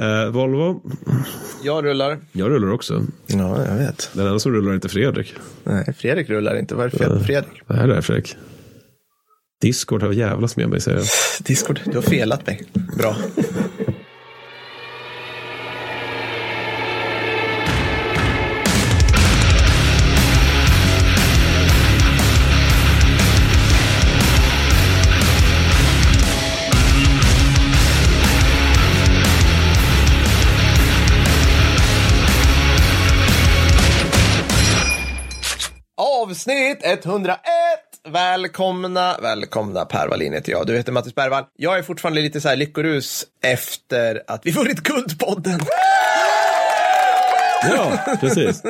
Eh, Volvo, Jag rullar. jag rullar också. Ja, jag vet. Den enda som rullar är inte Fredrik. Nej, Fredrik rullar inte. Vad är det fel på Fredrik? Vad är det här Fredrik? Discord har jävlas med mig säger jag. Discord, du har felat mig. Bra. Avsnitt 101! Välkomna, välkomna Per Wallin heter jag. Du heter Mattis Bergvall. Jag är fortfarande lite så här lyckorus efter att vi vunnit Guldpodden. Ja, precis.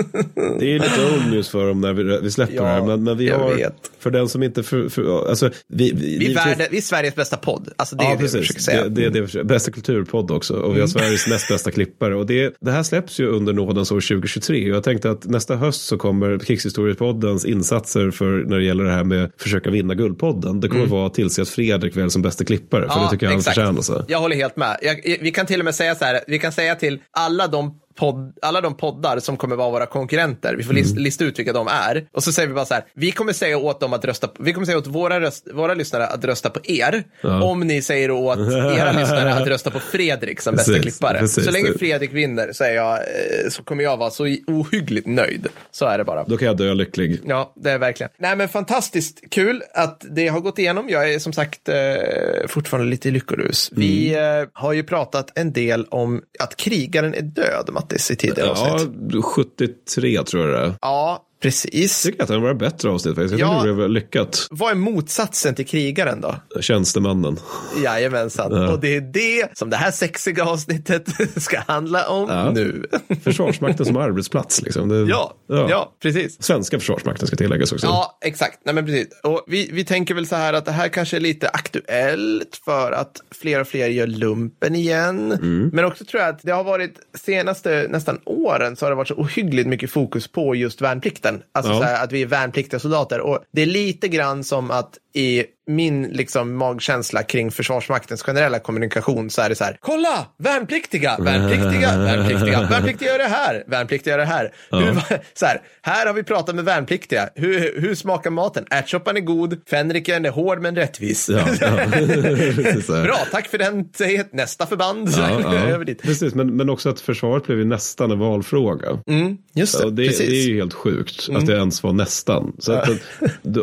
Det är lite old news för dem när vi, vi släpper Ja, det här. Men, men vi har, vet. för den som inte, för, för, alltså, vi, vi, Vi är, vi- världen, vi är Sveriges bästa podd. Alltså det är Ja, det jag försöker precis. säga. Det, det det vi försöker- bästa kulturpodd också. Och vi Mm. har Sveriges näst bästa klippare. Och det, det här släpps ju under nådens år 2023. Och jag tänkte att nästa höst så kommer Krigshistoriepoddens insatser för när det gäller det här med försöka vinna Guldpodden. Det kommer vara att tillse att Fredrik väl som bästa klippare. För det tycker jag han exakt. förtjänar. Så. Jag håller helt med. Jag, vi kan till och med säga så här, vi kan säga till alla de Podd, alla de poddar som kommer vara våra konkurrenter, vi får Mm. list, lista ut vilka de är. Och så säger vi bara så här, vi kommer säga åt dem att rösta, vi kommer säga åt våra, röst, våra lyssnare att rösta på er. Om ni säger åt era lyssnare att rösta på Fredrik som bästa Precis, klippare. precis. så länge Fredrik vinner så, jag, eh, så kommer jag vara så ohyggligt nöjd. Så är det bara. Då kan jag dö lycklig. Ja, det är verkligen. Nej, men fantastiskt kul att det har gått igenom. Jag är som sagt eh, fortfarande lite i lyckorus. Vi eh, har ju pratat en del om att krigaren är död, Mattis, i tidigare Ja, avsnitt. 73 tror jag det är. Ja, precis. Jag tycker att det var bättre avsnitt faktiskt. Jag Ja. tycker det blev lyckat. Vad är motsatsen till krigaren då? Tjänstemannen. Jajamensan. Och det är det som det här sexiga avsnittet ska handla om Ja. nu. Försvarsmakten som arbetsplats liksom. Det, ja, ja, precis. Svenska försvarsmakten ska tilläggas också. Ja, exakt. Nej, men precis. Och vi, vi tänker väl så här att det här kanske är lite aktuellt för att fler och fler gör lumpen igen. Mm. Men också tror jag att det har varit senaste nästan åren så har det varit så ohyggligt mycket fokus på just värnplikten. Alltså Ja. här, att vi är värnpliktiga soldater. Och det är lite grann som att i min liksom magkänsla kring Försvarsmaktens generella kommunikation så är det så här, kolla, värnpliktiga, värnpliktiga, värnpliktiga, värnpliktiga gör det här, värnpliktiga gör det här. Hur, så här, här har vi pratat med värnpliktiga, hur, hur smakar maten? Ärtsoppan är god, fänriken är hård men rättvis. Ja, ja. Bra, tack för den, säg nästa förband. Ja, ja. Precis, men, men också att försvaret blev ju nästan en valfråga. Just det, det. Mm. det är ju helt sjukt att det ens var nästan. Så att,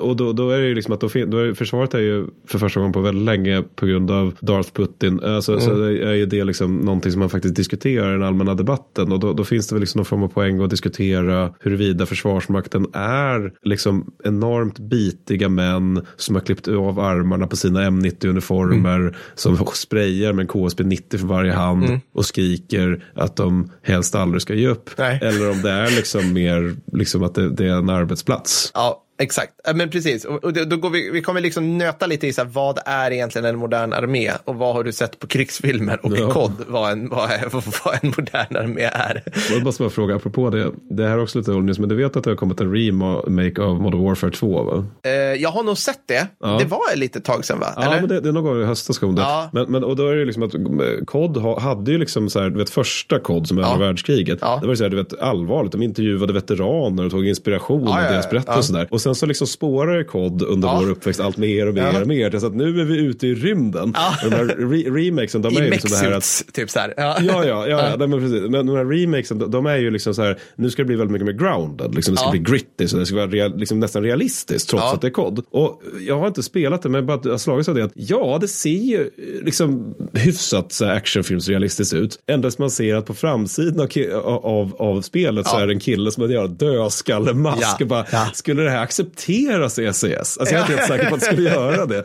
och då, då är det ju liksom att då, då är, försvaret är ju för första gången på väldigt länge på grund av Darth Putin. Alltså, Så Mm. det är ju det liksom någonting som man faktiskt diskuterar i den allmänna debatten. Och då, då finns det väl liksom någon form av poäng att diskutera huruvida försvarsmakten är liksom enormt bitiga män som har klippt av armarna på sina M90-uniformer. Mm. Som sprayar med en KSP 90 för varje hand och skriker att de helst aldrig ska ge upp. Nej. Eller om det är liksom mer liksom att det, det är en arbetsplats. Ja, exakt. Ja, Men precis. Och, då går vi, vi kommer liksom nöta lite i så här, vad är egentligen en modern armé och vad har du sett på krigsfilmer och Ja. kod vad en, vad, är, vad en modern armé är. Jag måste bara fråga, apropå det, det här är också lite old men du vet att det har kommit en remake av Modern Warfare 2 va? Eh, jag har nog sett det. Ja. Det var ett litet tag sedan va? Ja, Eller? men det, det är någon gång i höstas kom det. Ja. Men, men, och då är det liksom att eh, ha, hade ju liksom så här, du vet första COD som är andra världskriget. Ja. Det var så här, du vet allvarligt, de intervjuade veteraner och tog inspiration Ja, av ja, deras ja. berättelser och sådär. Och sen så liksom spårar COD under Ja. vår uppväxt allt mer och mer Ja. och mer. Så att nu är vi ute i rymden. Ja. Och de här re remakesen, de är I ju liksom det här att typ så här. Ja. Ja, ja, ja, ja. Men precis. Men de här remakesen, de, de är ju liksom så här, nu ska det bli väldigt mycket mer grounded. Liksom, det ska bli gritty, så det ska vara real, liksom nästan realistiskt trots att det är kod. Och jag har inte spelat det, men bara jag har slagits av det att ja, det ser ju eh, liksom hyfsat så här, actionfilmsrealistiskt ut. Endast man ser att på framsidan av, av, av spelet så är det en kille som har en dödskallemask. Ja, bara. Skulle det här accepteras i SES? Alltså jag är inte helt säker på att det skulle göra det.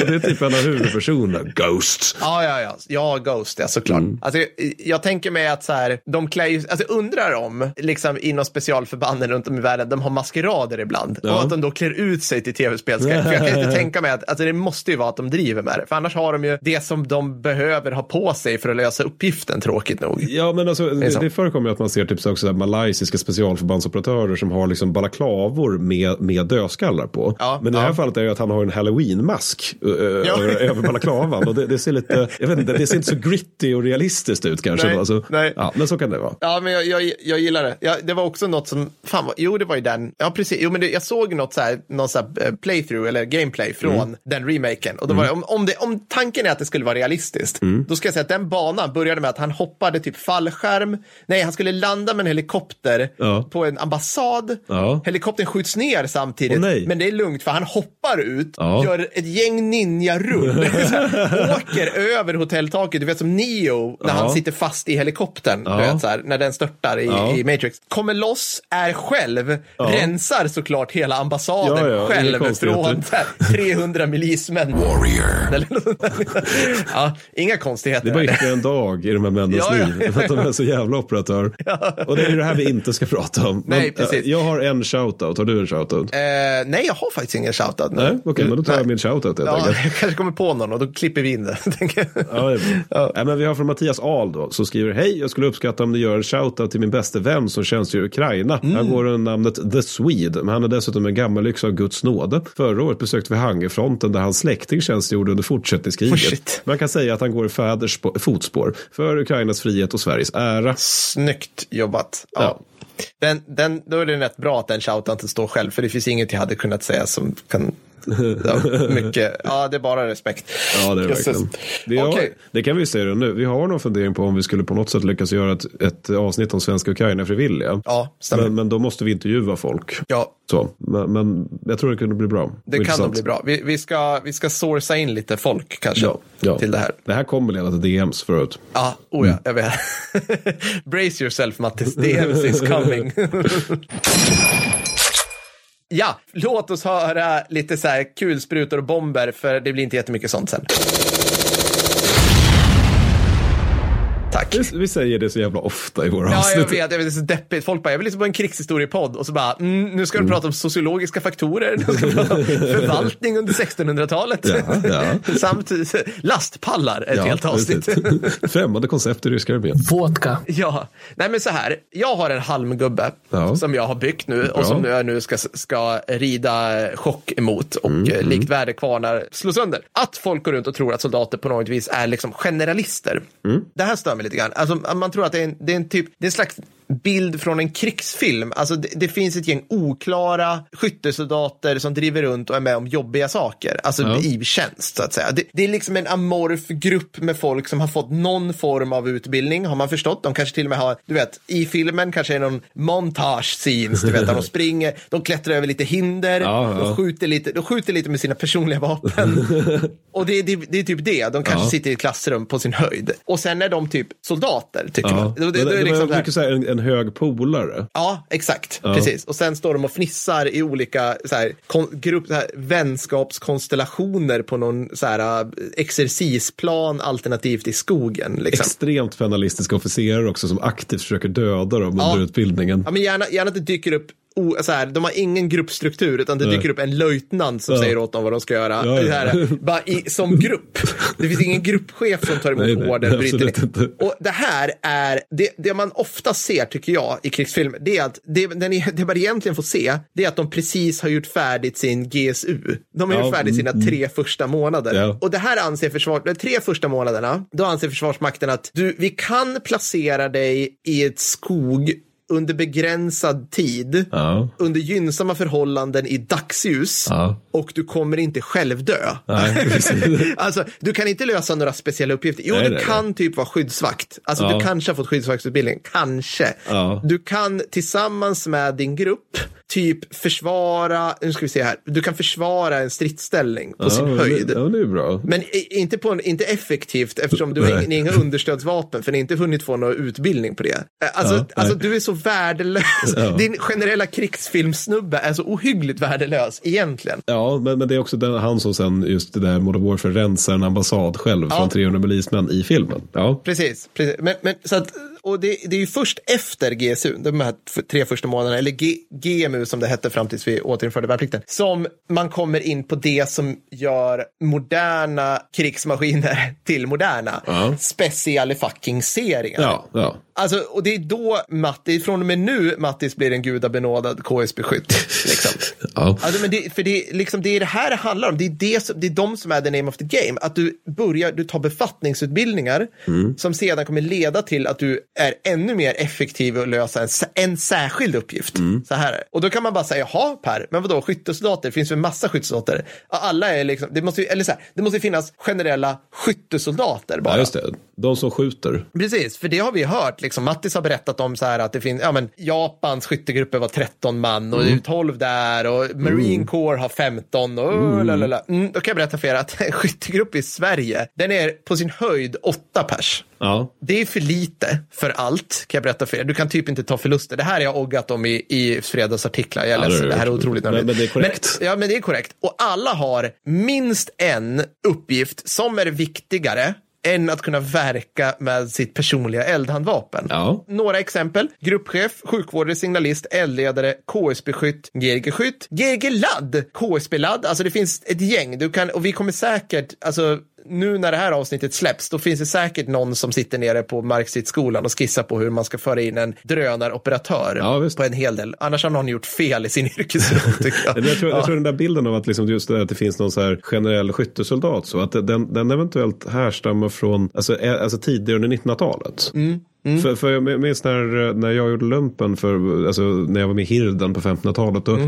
Och det är typ en av huvudpersonerna, Ghost. Ja, ja, ja. Ja, Ghost, ja, såklart. Mm. Alltså, jag, tänker mig att så här, de klär ju, alltså undrar om, liksom inom specialförbanden runt om i världen, de har maskerader ibland. Ja. Och att de då klär ut sig till tv-spel. För jag kan inte tänka mig att, alltså det måste ju vara att de driver med det. För annars har de ju det som de behöver ha på sig för att lösa uppgiften, tråkigt nog. Ja, men alltså, det, det förekommer ju att man ser typ så också så här malaysiska specialförbandsoperatörer som har liksom balaklava balaklavor med, med dödskallar på. Ja, Men i det här ja. fallet är det att han har en halloween-mask uh, över, över balaklavan. Och det, det ser lite, jag vet inte, det ser inte så gritty och realistiskt ut kanske. Nej, alltså, nej. Ja, men så kan det vara. Ja, men jag, jag, jag gillar det. Ja, det var också något som, fan, vad- jo det var ju den, ja precis, jo men det, jag såg något så här, någon så här eh, playthrough eller gameplay från Mm. den remaken. Och då var det, om, om, det, om tanken är att det skulle vara realistiskt, Mm. då ska jag säga att den banan började med att han hoppade typ fallskärm, nej han skulle landa med en helikopter Ja. på en ambassad, Ja. Helikoptern skjuts ner samtidigt, nej. men det är lugnt för han hoppar ut, Ja. gör ett gäng ninja-rull, åker över hotelltaket, du vet som Neo när Ja. han sitter fast i helikoptern, Ja. du vet, så här, när den störtar i, Ja. i Matrix. Kommer loss, är själv, Ja. rensar såklart hela ambassaden Ja, ja, inga själv från så här, 300 milismän. Warrior. ja, inga konstigheter. Det är bara ytterligare en dag i de här männens liv. För att de är så jävla operatör. Och det är det här vi inte ska prata om. Men, Nej, precis. eh, Jag har en shoutout. Har du en shoutout? Eh, nej, jag har faktiskt ingen shoutout. nu. Nej, okej, men då tar jag Nej. min shoutout helt Ja, enkelt. jag kanske kommer på någon och då klipper vi in det. jag. Ja, det bra. Nej, men vi har från Mattias Ahl då, som skriver Hej, jag skulle uppskatta om ni gör en shoutout till min bäste vän som tjänstgör i Ukraina. Mm. Han går under namnet The Swede, men han är dessutom en gammelyx av Guds nåde. Förra året besökte vi Hangefronten där hans släkting tjänstgjorde under fortsättningskriget. Oh. Man kan säga att han går i fäders fotspår för Ukrainas frihet och Sveriges ära. Snyggt jobbat. Ja. Ja. Den, den, då är det rätt bra att den shoutouten står själv, för det finns inget jag hade kunnat säga som kan... Ja, mycket. Ja, det är bara respekt. Ja, det är verkligen. Vi har, Okej. Det kan vi säga nu. Vi har någon fundering på om vi skulle på något sätt lyckas göra ett, ett avsnitt om svenska Ukraina frivilliga. Ja, stämmer. Men, men då måste vi intervjua folk. Ja, Så, men, men jag tror det kunde bli bra. det kan nog bli bra. Vi, vi, ska, vi ska sourca in lite folk kanske Ja, ja. till det här. Det här kommer leda till DMs förut. Ja, oh ja, jag vet. Brace yourself Mattis, DMs is coming. ja, låt oss höra lite så här kulsprutor och bomber, för det blir inte jättemycket sånt sen. Tack. Vi, vi säger det så jävla ofta i våra Ja, jag avsnitt. vet, jag vet, det är så deppigt. Folk bara, jag vill lyssna på en krigshistoriepodd och så bara, mm, nu ska de prata om sociologiska faktorer, nu ska de prata om förvaltning under 1600-talet. Ja, ja. Samt lastpallar, ett Ja, helt avsnitt. precis. Främmande koncept i ryska armén. Vodka. Ja, nej men så här. Jag har en halmgubbe Ja. som jag har byggt nu Bra. och som jag nu ska, ska rida chock emot och Mm, mm, likt väderkvarnar slå sönder. Att folk går runt och tror att soldater på något vis är liksom generalister. Mm. Det här stör mig lite grann. Alltså, man tror att det är en, det är en typ, det är en slags bild från en krigsfilm. Alltså det, det finns ett gäng oklara skyttesoldater som driver runt och är med om jobbiga saker. Alltså Ja. i tjänst så att säga. Det, det är liksom en amorf grupp med folk som har fått någon form av utbildning, har man förstått. De kanske till och med har, du vet, i filmen kanske är någon montage scenes, du vet, där de springer, de klättrar över lite hinder, Ja, ja. de, skjuter lite, de skjuter lite med sina personliga vapen. och det, det, det är typ det, de kanske sitter i ett klassrum på sin höjd. Och sen är de typ soldater, tycker man. Det, är det, det liksom så här- mycket så här en, en hög polare. Ja, exakt. Ja. Precis. Och sen står de och fnissar i olika så här, grupp, så här, vänskapskonstellationer på någon så här, äh, exercisplan alternativt i skogen. Liksom. Extremt penalistiska officerare också som aktivt försöker döda dem Ja. under utbildningen. Ja, men gärna, gärna att det dyker upp o, så här, de har ingen gruppstruktur utan det dyker upp en löjtnant som Ja. säger åt dem vad de ska göra. Ja, ja. Här, bara i, som grupp. Det finns ingen gruppchef som tar emot Nej, nej, order. bryter inte. Och det här är, det, det man ofta ser tycker jag i krigsfilmer, det är att det, det, ni, det man egentligen får se, det är att de precis har gjort färdigt sin GSU. De har gjort färdigt sina mm, tre första månader. Och det här anser försvar, de tre första månaderna, då anser Försvarsmakten att du, vi kan placera dig i ett skog under begränsad tid, Ja. under gynnsamma förhållanden i dagsljus Ja. och du kommer inte själv dö. Nej, alltså, du kan inte lösa några speciella uppgifter. Jo, Nej, du nej, kan typ vara skyddsvakt. Alltså, Ja. du kanske har fått skyddsvaktsutbildning. Kanske. Du kan tillsammans med din grupp typ försvara, nu ska vi se här, du kan försvara en stridsställning på sin ja, höjd. Det, ja, det är bra. Men inte, på en, inte effektivt eftersom du har inga, understödsvapen för ni har inte hunnit få någon utbildning på det. Eh, Alltså, Ja, alltså du är så värdelös. Ja. Din generella krigsfilmsnubbe är så ohyggligt värdelös egentligen. Ja, men, men det är också den, han som sen just det där Modern Warfare rensar en ambassad själv från 300 milismän i filmen. Ja, Precis, precis. Men, men, så att, och det, det är ju först efter GSU, de här tre första månaderna, eller G, GMU som det hette fram tills vi återinförde värnplikten, som man kommer in på det som gör moderna krigsmaskiner till moderna. Ja. Special fucking serien. ja, ja. Alltså, och det är då Matti, från och med nu Mattis blir en gudabenådad KSB-skytt. Liksom. Ja. Alltså, men det, för det, liksom, det är det här det handlar om. Det är, det, som, det är de som är the name of the game. Att du börjar, du tar befattningsutbildningar som sedan kommer leda till att du är ännu mer effektiv och lösa en, en särskild uppgift. Så här. Och då kan man bara säga, jaha Per, men vadå skyttesoldater, det finns ju en massa skyttesoldater. Alla är liksom, det måste ju, eller så här, det måste finnas generella skyttesoldater bara. ja, just det. De som skjuter. Precis, för det har vi hört. Liksom, Mattis har berättat om så här att det finns, ja men Japans skyttegrupper var 13 man och det är 12 där och Marine Corps har 15 och mm. lalala. Mm, då kan jag berätta för er att en skyttegrupp i Sverige, den är på sin höjd 8 pers. Ja. Det är för lite för allt, kan jag berätta för er. Du kan typ inte ta förluster. Det här har jag oggat om i, i fredagsartiklar. Jag är Ja, det här är otroligt nördigt. men det är korrekt. Men, ja, men det är korrekt. Och alla har minst en uppgift som är viktigare än att kunna verka med sitt personliga eldhandvapen. Ja. Några exempel. Gruppchef, sjukvårdare, signalist, eldledare, KSB-skytt, GRG-skytt, GRG-ladd, KSB-ladd. Alltså det finns ett gäng. Du kan, och vi kommer säkert, alltså nu när det här avsnittet släpps, då finns det säkert någon som sitter nere på Markstridsskolan och skissar på hur man ska föra in en drönaroperatör Ja, på en hel del. Annars har någon gjort fel i sin yrkesroll, tycker jag. Jag tror, Ja. jag tror den där bilden av att, liksom just det, att det finns någon så här generell skyttesoldat, så att den, den eventuellt härstammar från alltså, ä- alltså tidigare under 1900-talet. För, för jag minns när, när jag gjorde lumpen, för, alltså, när jag var med i Hirden på 1500-talet, då,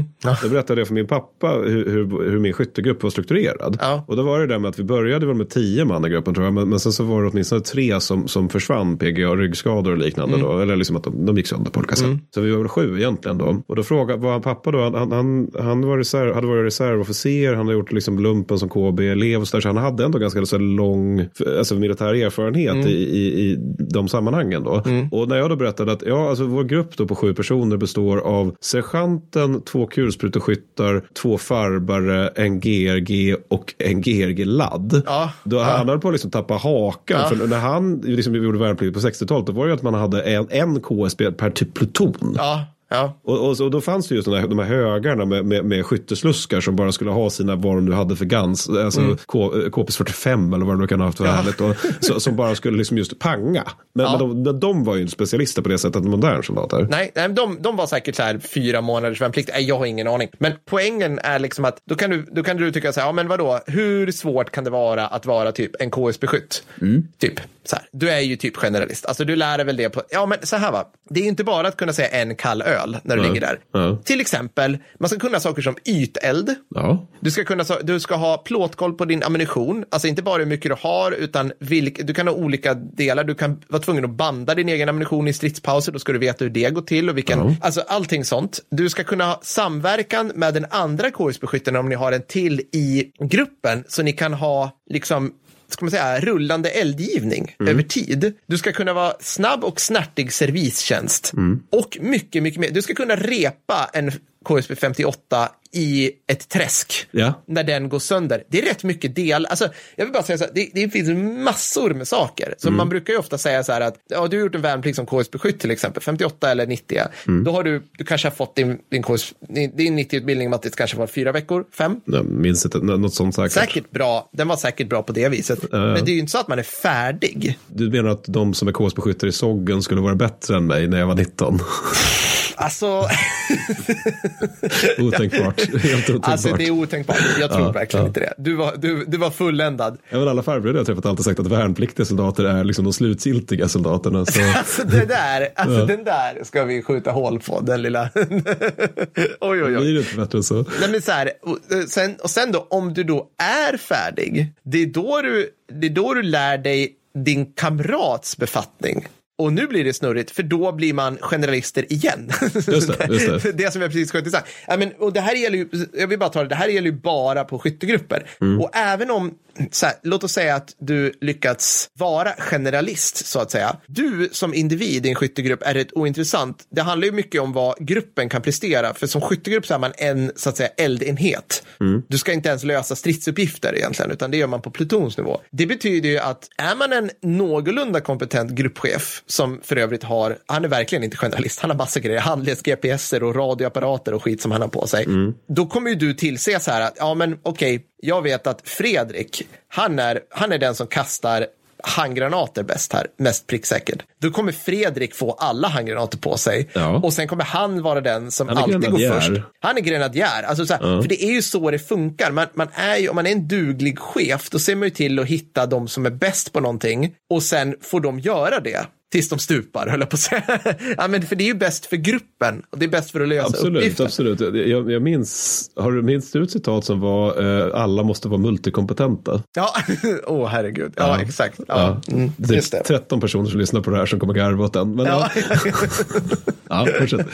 då berättade jag för min pappa hur, hur, hur min skyttegrupp var strukturerad. Ja. Och då var det där med att vi började väl med tio man i gruppen tror jag, men, men sen så var det åtminstone tre som, som försvann, PGA, ryggskador och liknande då, eller liksom att de, de gick sönder på olika sätt. Så vi var väl sju egentligen då. Och då frågade, var han pappa då, han, han, han var reserv, hade varit reservofficer, han hade gjort liksom lumpen som KB-elev och så där, så han hade ändå ganska så lång alltså militär erfarenhet i, i, i de sammanhangen då. Och när jag då berättade att ja, alltså vår grupp då på sju personer består av sergeanten, två kulspruteskyttar, två farbare, en GRG och en GRG-ladd. Ja. Då han höll på att liksom tappa hakan. Ja. För när han liksom gjorde värnplikt på 60-talet, då var det ju att man hade en, en KSB per typ pluton. Ja, ja. Och, och, och då fanns det ju såna de här högarna med, med, med skyttesluskar som bara skulle ha sina, vad de nu hade för gans, alltså K, eh, KPS 45 eller vad de nu kan ha haft för Mm. Ja. härligt. Och, så, som bara skulle liksom just panga. Men, Ja. men de, de, de var ju inte specialister på det sättet, moderna soldater. Nej, nej de, de var säkert så här fyra månaders värnplikt. Nej, jag har ingen aning. Men poängen är liksom att då kan du, då kan du tycka så här, ja men vadå, hur svårt kan det vara att vara typ en KS-beskytt? Typ så här, du är ju typ generalist. Alltså du lär dig väl det på, ja men så här va, det är ju inte bara att kunna säga en kall öl när du ligger där. Till exempel, man ska kunna saker som yteld. Du ska, kunna, du ska ha plåtkoll på din ammunition, alltså inte bara hur mycket du har, utan vilk, du kan ha olika delar. Du kan vara tvungen att banda din egen ammunition i stridspauser, då ska du veta hur det går till och vilken, alltså allting sånt. Du ska kunna ha samverkan med den andra KS-beskyttaren om ni har en till i gruppen, så ni kan ha liksom ska man säga, rullande eldgivning över tid. Du ska kunna vara snabb och snärtig servicetjänst. Och mycket, mycket mer. Du ska kunna repa en KSB 58 i ett träsk Ja. när den går sönder. Det är rätt mycket del. Alltså, jag vill bara säga så här, det, det finns massor med saker. Så man brukar ju ofta säga så här att ja, du har gjort en värnplikt som KSB-skytt till exempel, 58 eller 90. Då har du, du kanske har fått din, din, KS, din, din 90-utbildning, Mattis, kanske var fyra veckor, fem. Jag minns inte, nå- något sånt säkert. Säkert bra, den var säkert bra på det viset. Men det är ju inte så att man är färdig. Du menar att de som är KSB-skyttar i Soggen skulle vara bättre än mig när jag var 19? Alltså, Otänkbart. Helt otänkbart. alltså det är otänkbart. Jag tror Ja, verkligen ja. inte det. Du var, du, du var fulländad. Jag vet alla farbröder jag träffat har alltid sagt att värnpliktiga soldater är liksom de slutgiltiga soldaterna. Så, Alltså det där, alltså den där ska vi skjuta hål på, den lilla. oj, oj, oj. blir det inte bättre än så? Nej, men så här, och, eh, sen, och sen då, om du då är färdig, det är då du, det är då du lär dig din kamrats befattning. Och nu blir det snurrigt, för då blir man generalister igen. Just det, just det. det som jag precis sköt sagt. Ja, men, och det här gäller ju, jag vill bara ta det, det här gäller ju bara på skyttegrupper. Mm. Och även om, här, låt oss säga att du lyckats vara generalist, så att säga. Du som individ i en skyttegrupp är rätt ointressant. Det handlar ju mycket om vad gruppen kan prestera, för som skyttegrupp så är man en, så att säga, eldenhet. Mm. Du ska inte ens lösa stridsuppgifter egentligen, utan det gör man på plutonsnivå. Det betyder ju att är man en någorlunda kompetent gruppchef, som för övrigt har, han är verkligen inte generalist, han har massa grejer, handleds, GPSer och radioapparater och skit som han har på sig. Då kommer ju du tillse så här att, ja men okej, jag vet att Fredrik, han är, han är den som kastar handgranater bäst här, mest pricksäker. Då kommer Fredrik få alla handgranater på sig. Ja. Och sen kommer han vara den som alltid går grenadjär. först. Han är grenadjär. Alltså, så här, För det är ju så det funkar. Man, man är ju, om man är en duglig chef, då ser man ju till att hitta de som är bäst på någonting och sen får de göra det. Tills de stupar, höll jag på att säga. ja, men för det är ju bäst för gruppen och det är bäst för att lösa Absolut, uppgiften. absolut. Jag, jag minns, har du minns du ett citat som var eh, alla måste vara multikompetenta? Ja, åh herregud. Ja, exakt. Ja, Mm, det är det. 13 personer som lyssnar på det här som kommer garva åt den. Men ja, Ja. ja fortsätt.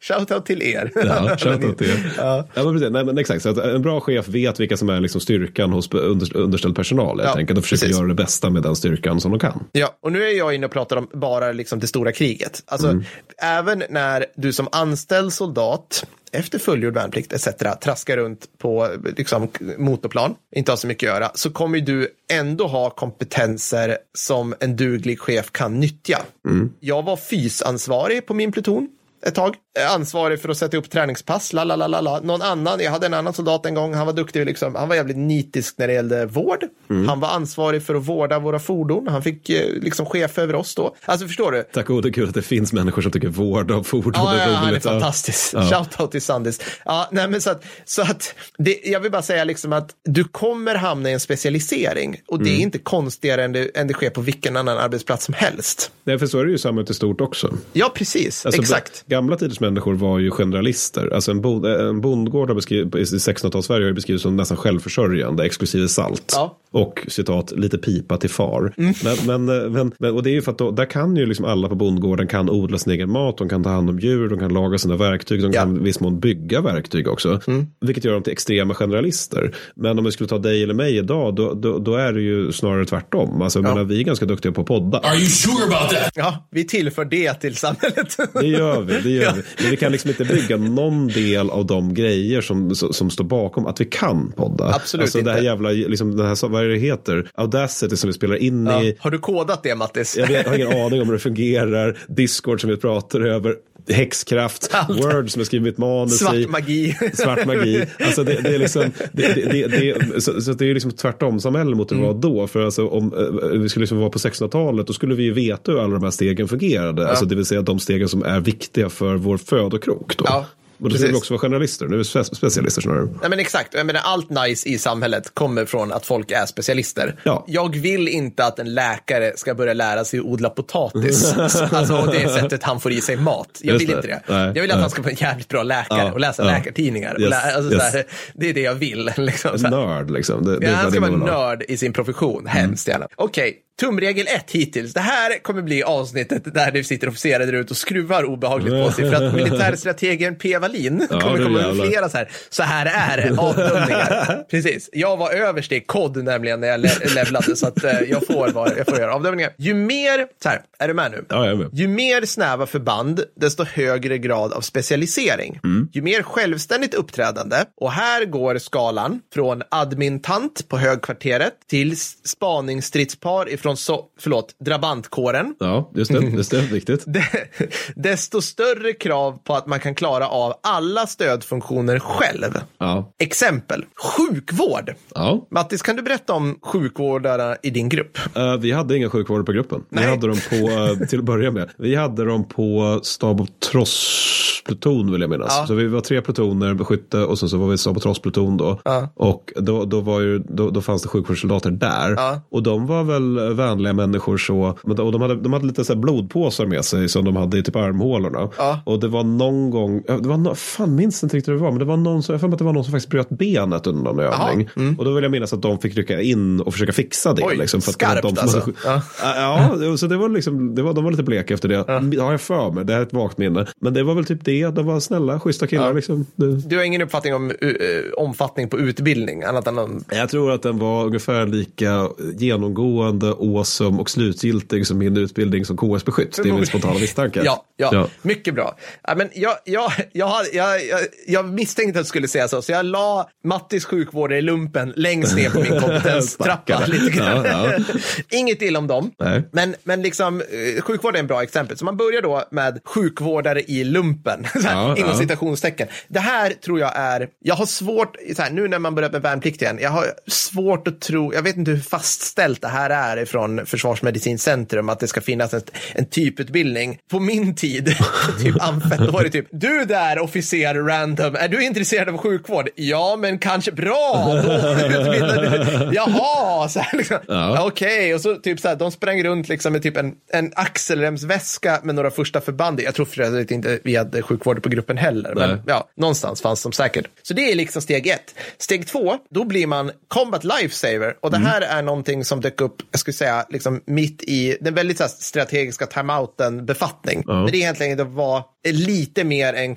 Shoutout till er. Ja, shoutout till er. Ja. Ja, men precis. Nej, men exakt. Så att en bra chef vet vilka som är liksom styrkan hos under, underställd personal. helt Ja, enkelt, och försöker precis. göra det bästa med den styrkan som de kan. Ja, och nu är jag inne och pratar om bara liksom det stora kriget. Alltså, Mm. även när du som anställd soldat efter fullgjord värnplikt etc. traskar runt på liksom, motorplan, inte har så mycket att göra, så kommer du ändå ha kompetenser som en duglig chef kan nyttja. Mm. Jag var fysansvarig på min pluton ett tag. Ansvarig för att sätta upp träningspass, la la la la. Någon annan, jag hade en annan soldat en gång, han var duktig, liksom, han var jävligt nitisk när det gällde vård. Mm. Han var ansvarig för att vårda våra fordon, han fick eh, liksom chef över oss då. Alltså förstår du? Tack gode gud att det finns människor som tycker vård av fordon Ja, är ja, han är roligt. Fantastisk. Ja. Shoutout till Sandis. Ja, nej, men så att, så att det, jag vill bara säga liksom att du kommer hamna i en specialisering och det är inte konstigare än det, än det sker på vilken annan arbetsplats som helst. Nej, för så är det ju i samhället i stort också. Ja, precis. Alltså, Exakt. Gamla tiders människor var ju generalister. Alltså en, bond, en bondgård har beskriv, i 1600-tals-Sverige har beskrivits som nästan självförsörjande, exklusive salt. Ja. Och citat, lite pipa till far. Men, men, eh, men, men, och det är ju för att då, där kan ju liksom alla på bondgården kan odla sin egen mat, de kan ta hand om djur, de kan laga sina verktyg, de Ja. kan i viss mån bygga verktyg också. Vilket gör dem till extrema generalister. Men om vi skulle ta dig eller mig idag, då, då, då är det ju snarare tvärtom. Alltså, Ja. menar, vi är ganska duktiga på att podda. Are you sure about that? Ja, vi tillför det till samhället. Det gör vi, det gör Ja. vi. Men vi kan liksom inte bygga någon del av de grejer som, som, som står bakom att vi kan podda. Absolut alltså det här inte. jävla, liksom, det här, vad är det heter? Audacity som vi spelar in Ja. i. Har du kodat det, Mattis? Jag, vet, jag har ingen aning om hur det fungerar. Discord som vi pratar över. Häxkraft. Allt. Word som jag skriver mitt manus i. Svart magi. Svart magi. Alltså det, det är liksom, det, det, det, så, så det är liksom tvärtom samhälle mot det Mm. var då. För alltså, om eh, vi skulle liksom vara på 1600-talet då skulle vi ju veta hur alla de här stegen fungerade. Alltså det vill säga de stegen som är viktiga för vår födokrok. Då. Ja, och då ska vi också vara generalister. Nu är vi spe- specialister snarare. Nej, men exakt. Jag menar, allt nice i samhället kommer från att folk är specialister. Ja. Jag vill inte att en läkare ska börja lära sig att odla potatis. alltså, och det är sättet han får i sig mat. Jag Just vill det. inte det. Nej, jag vill att nej. han ska vara en jävligt bra läkare Ja, och läsa ja. läkartidningar. Yes, lä- alltså, yes. så här, det är det jag vill. Liksom, här. Nörd liksom. Det, det Ja, han ska vara ha. nörd i sin profession, hemskt gärna. Okej, tumregel ett hittills. Det här kommer bli avsnittet där det sitter officerare där ute och skruvar obehagligt på sig. För att militärstrategen P. Wallin Ja, kommer komma jävlar. flera så här, så här är det, avdömningar. Precis. Jag var överst i kod nämligen när jag le- levlade, så att eh, jag får, vara, jag får göra avdömningar. Ju mer, så här, är du med nu? Ja, jag är med. Ju mer snäva förband, desto högre grad av specialisering. Mm. Ju mer självständigt uppträdande, och här går skalan från admintant på högkvarteret till spaningsstridspar ifrån so förlåt, drabantkåren. Ja, just det. Just det. Viktigt. De- desto större krav på att man kan klara av alla stödfunktioner själv. Ja. Exempel, sjukvård. ja. Mattis, kan du berätta om sjukvårdarna i din grupp? Eh, vi hade inga sjukvårdare på gruppen. Vi Nej. hade dem på, eh, till att börja med, vi hade dem på stab och trosspluton vill jag minnas. Ja. Så vi var tre plutoner, skytte och sen så var vi trosspluton då. Ja. Och då, då, var ju, då, då fanns det sjukvårdssoldater där. Ja. Och de var väl vänliga människor så. Och de hade, de hade lite så här blodpåsar med sig som de hade i typ armhålorna. Och det var någon gång, det var no, fan minns inte riktigt hur det var, men det var någon, som- jag för att det var någon som faktiskt bröt benet under någon övning. Och då vill jag minnas att de fick rycka in och försöka fixa det. Oj, liksom, för skarpt de alltså. Ja. Ja, så det var liksom, det var, de var lite bleka efter det. Ja. Har jag för mig, det här är ett vagt minne. Men det var väl typ det, de var snälla, schyssta killar Ja. liksom. Du har ingen uppfattning om uh, omfattning på utbildning, annat än om jag tror att den var ungefär lika genomgående, awesome och slutgiltig som min utbildning som KS-beskytt. Det är min spontana misstanke. Ja, ja, Ja. mycket bra. Ja, men jag, jag, jag, jag, jag, misstänkte att du skulle säga så, så jag la Mattis sjukvårdare i lumpen längst ner på min kompetenstrappa. Lite grann. Ja, Inget illa om dem, Nej. men, men liksom, eh, sjukvård är en bra exempel. Så man börjar då med sjukvårdare i lumpen. Världen. Så här, Ja, inom ja. citationstecken. Det här tror jag är, jag har svårt, så här, nu när man börjar med värnplikt igen, jag har svårt att tro, jag vet inte hur fastställt det här är ifrån Försvarsmedicincentrum, att det ska finnas en, en typutbildning. På min tid, typ amfett, då var det typ, du där officer random, är du intresserad av sjukvård? Ja, men kanske bra. Då utbildar. Jaha, så här liksom. Ja. Okej, och så typ så här, de sprang runt liksom med typ en, en axelremsväska med några första förband. Jag tror för övrigt inte vi hade sjukvård på gruppen heller, men Nej. ja, någonstans fanns de säkert. Så det är liksom steg ett. Steg två, då blir man combat lifesaver och Mm. det här är någonting som dök upp, jag skulle säga, liksom mitt i den väldigt här, strategiska timeouten befattning. Men det är egentligen det var lite mer en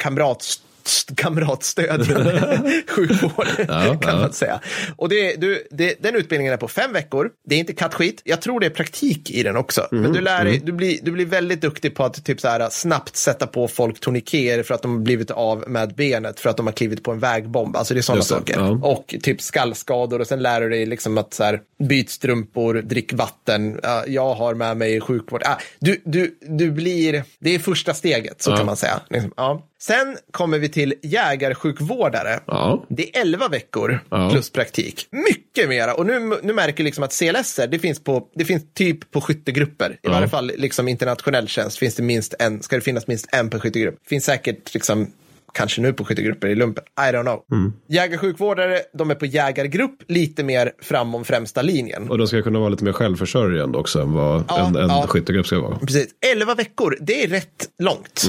kamrat kamratstödjande sjukvård, Ja, kan man säga. Och det, du, det, den utbildningen är på fem veckor. Det är inte kattskit. Jag tror det är praktik i den också. Mm, Men du lär dig, du blir, du blir väldigt duktig på att typ så här, snabbt sätta på folk toniker för att de har blivit av med benet för att de har klivit på en vägbomb. Alltså det är sådana saker. ja. Och typ skallskador och sen lär du dig liksom att så här, byt strumpor, drick vatten. Ja, jag har med mig sjukvård. Ah, du, du, du blir, det är första steget, så Ja. kan man säga. Liksom, ja. Sen kommer vi till jägarsjukvårdare. Ja. Det är 11 veckor Ja. plus praktik. Mycket mera. Och nu, nu märker liksom att CLS det finns, på, det finns typ på skyttegrupper. I Ja. varje fall liksom internationell tjänst finns det minst en, ska det finnas minst en per skyttegrupp. Finns säkert liksom Kanske nu på skyttegrupper i lumpen. I don't know. Mm. Jägarsjukvårdare, de är på jägargrupp, lite mer framom främsta linjen. Och de ska kunna vara lite mer självförsörjande också än vad Ja, en, en ja. skyttegrupp ska vara. Precis. 11 veckor, det är rätt långt.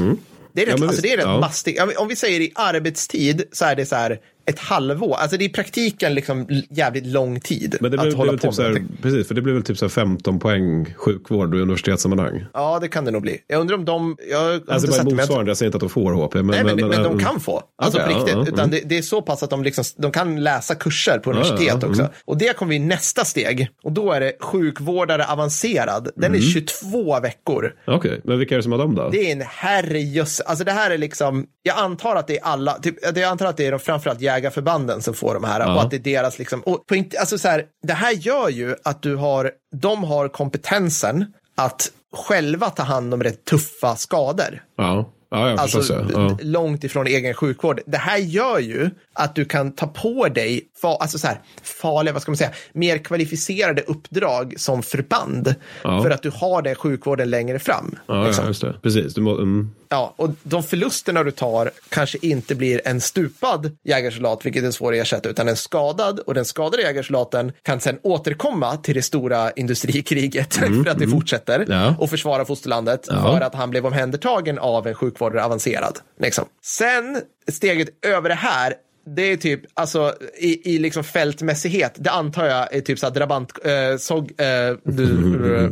Det är rätt. Ja, alltså, det är rätt ja. mastigt. Om vi säger i arbetstid så är det så här ett halvår. Alltså det är i praktiken liksom jävligt lång tid Men det att blir, blir hålla väl på typ med här, precis, för det blir väl typ så här 15 poäng sjukvård i universitetssammanhang. Ja, det kan det nog bli. Jag undrar om de... Jag Alltså bara men motsvarande, jag säger inte att de får HP. Men, Nej, men, men, de mm. kan få. Alltså Okej, på riktigt. ja, ja, Utan mm. det, det är så pass att de, liksom, de kan läsa kurser på universitet ja, också. mm. Och det kommer vi nästa steg. Och då är det sjukvårdare avancerad. Den Mm. är 22 veckor. Okej, men vilka är det som har dem då? Det är en herrejöss. Alltså det här är liksom, jag antar att det är alla, typ, jag antar att det är de, framförallt jägarförbanden som får de här. Ja. Och att det är deras liksom, och på, alltså så här, det här gör ju att du har, de har kompetensen att själva ta hand om rätt tuffa skador. Ja, ja, ja Alltså ja. långt ifrån egen sjukvård. Det här gör ju att du kan ta på dig fa, alltså så här, farliga, vad ska man säga, mer kvalificerade uppdrag som förband. För att du har den sjukvården längre fram. Ja, liksom. just det. Precis. Du må, mm. Ja, och de förlusterna du tar kanske inte blir en stupad jägarsoldat, vilket är svårt att ersätta, utan en skadad och den skadade jägarsoldaten kan sen återkomma till det stora industrikriget för att det fortsätter Mm, Ja. och försvara fosterlandet för att han blev omhändertagen av en sjukvårdare avancerad. Liksom. Sen steget över det här det är typ, alltså i, i liksom fältmässighet, det antar jag är typ så här drabant, eh, såg, eh, du, eh,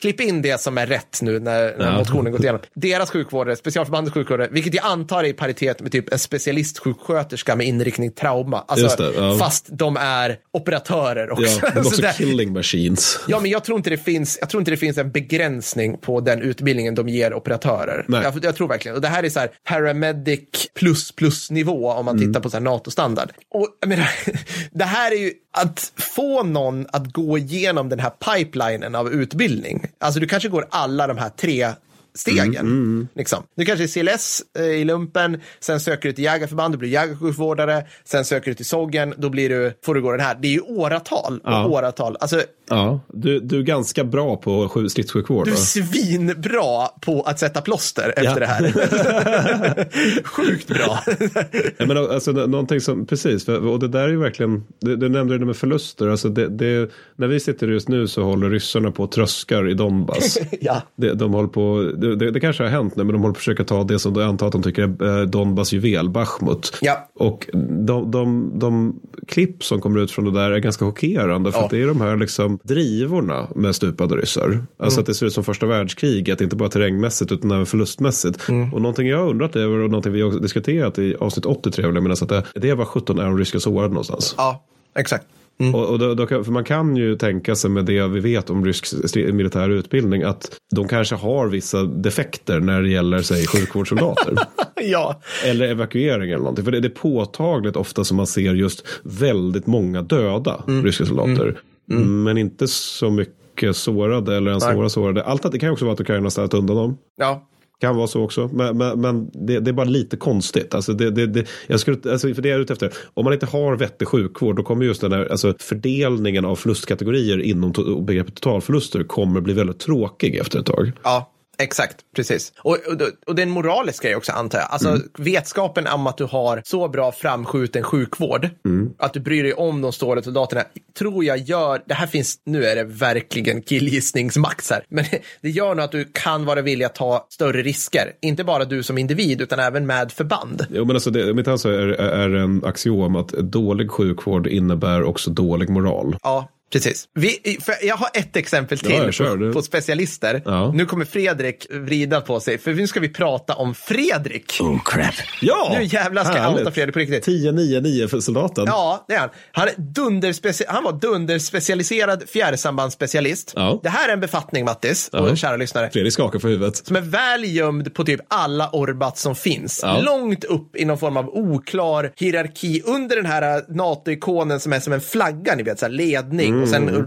klipp in det som är rätt nu när, när Ja. motionen gått igenom. Deras sjukvårdare, specialförbandets sjukvårdare, vilket jag antar är i paritet med typ en specialistsjuksköterska med inriktning trauma. Alltså, det, ja. Fast de är operatörer också. Ja, också där- killing machines. Ja, men jag tror, inte det finns, jag tror inte det finns en begränsning på den utbildningen de ger operatörer. Jag, jag tror verkligen. Och det här är så här paramedic plus plus nivå om man tittar på så här NATO-standard. Och jag menar, det här är ju att få någon att gå igenom den här pipelinen av utbildning. Alltså du kanske går alla de här tre stegen. Liksom. Du kanske är CLS eh, i lumpen, sen söker du till jägarförband, du blir jägarsjukvårdare, sen söker du till SOGgen, då blir du, får du gå den här. Det är ju åratal och Ja. åratal. Alltså, Ja, du, du är ganska bra på sju- stridssjukvård. du är svinbra på att sätta plåster efter Ja. det här. Sjukt bra. Ja, men alltså, nå- någonting som, precis, och det där är ju verkligen, du, du nämnde det med förluster, alltså det, det, när vi sitter just nu så håller ryssarna på och tröskar i Donbass. ja. Det, de håller på, det, det, det kanske har hänt nu, men de håller på att försöka ta det som de antar att de tycker är eh, Donbass juvel, Bachmut. Ja. Och de, de, de klipp som kommer ut från det där är ganska chockerande. För Ja. att det är de här liksom drivorna med stupade ryssar. Alltså att det ser ut som första världskriget, inte bara terrängmässigt utan även förlustmässigt. Och någonting jag har undrat över och någonting vi har diskuterat i avsnitt 83, vill jag minnas att det, det var 17 är de ryska sårade någonstans. ja, exakt. Och, och då, då för man kan ju tänka sig med det vi vet om rysk militär utbildning att de kanske har vissa defekter när det gäller säg sjukvårdssoldater. Ja. eller evakuering eller någonting. För det, det är påtagligt ofta som man ser just väldigt många döda ryska soldater. Men inte så mycket sårade eller ens Nej. svåra sårade. Allt att det kan också vara att Ukraina har ställt undan dem. Ja. Kan vara så också, men, men, men det, det, är bara lite konstigt. Alltså det, det, det, jag skulle, alltså för det är ute efter. Om man inte har vettig sjukvård, då kommer just den här alltså fördelningen av förlustkategorier inom to begreppet totalförluster kommer bli väldigt tråkig efter ett tag. Ja, Exakt, precis. Och, och, och det är en moralisk grej också antar jag. Alltså mm. vetskapen om att du har så bra framskjuten sjukvård, mm. att du bryr dig om de stående soldaterna, tror jag gör, det här finns, nu är det verkligen killgissningsmax här, men det gör nog att du kan vara villig att ta större risker. Inte bara du som individ, utan även med förband. Jo, men alltså det, mitt ansvar är, är en axiom att dålig sjukvård innebär också dålig moral. Ja, Precis. Vi, jag har ett exempel till ja, på, på, specialister. Ja. Nu kommer Fredrik vrida på sig, för nu ska vi prata om Fredrik. Oh crap. Ja, nu jävlar ska jag outa Fredrik på riktigt. 1099 för soldaten. Ja, det är han. Han, är dunderspeci han var dunderspecialiserad fjärrsambandsspecialist. Ja. Det här är en befattning, Mattis, ja. och kära lyssnare. Fredrik skakar på huvudet. Som är väl gömd på typ alla orbat som finns. Ja. Långt upp i någon form av oklar hierarki under den här NATO-ikonen som är som en flagga, ni vet, så här ledning. Mm. Och sen, mm.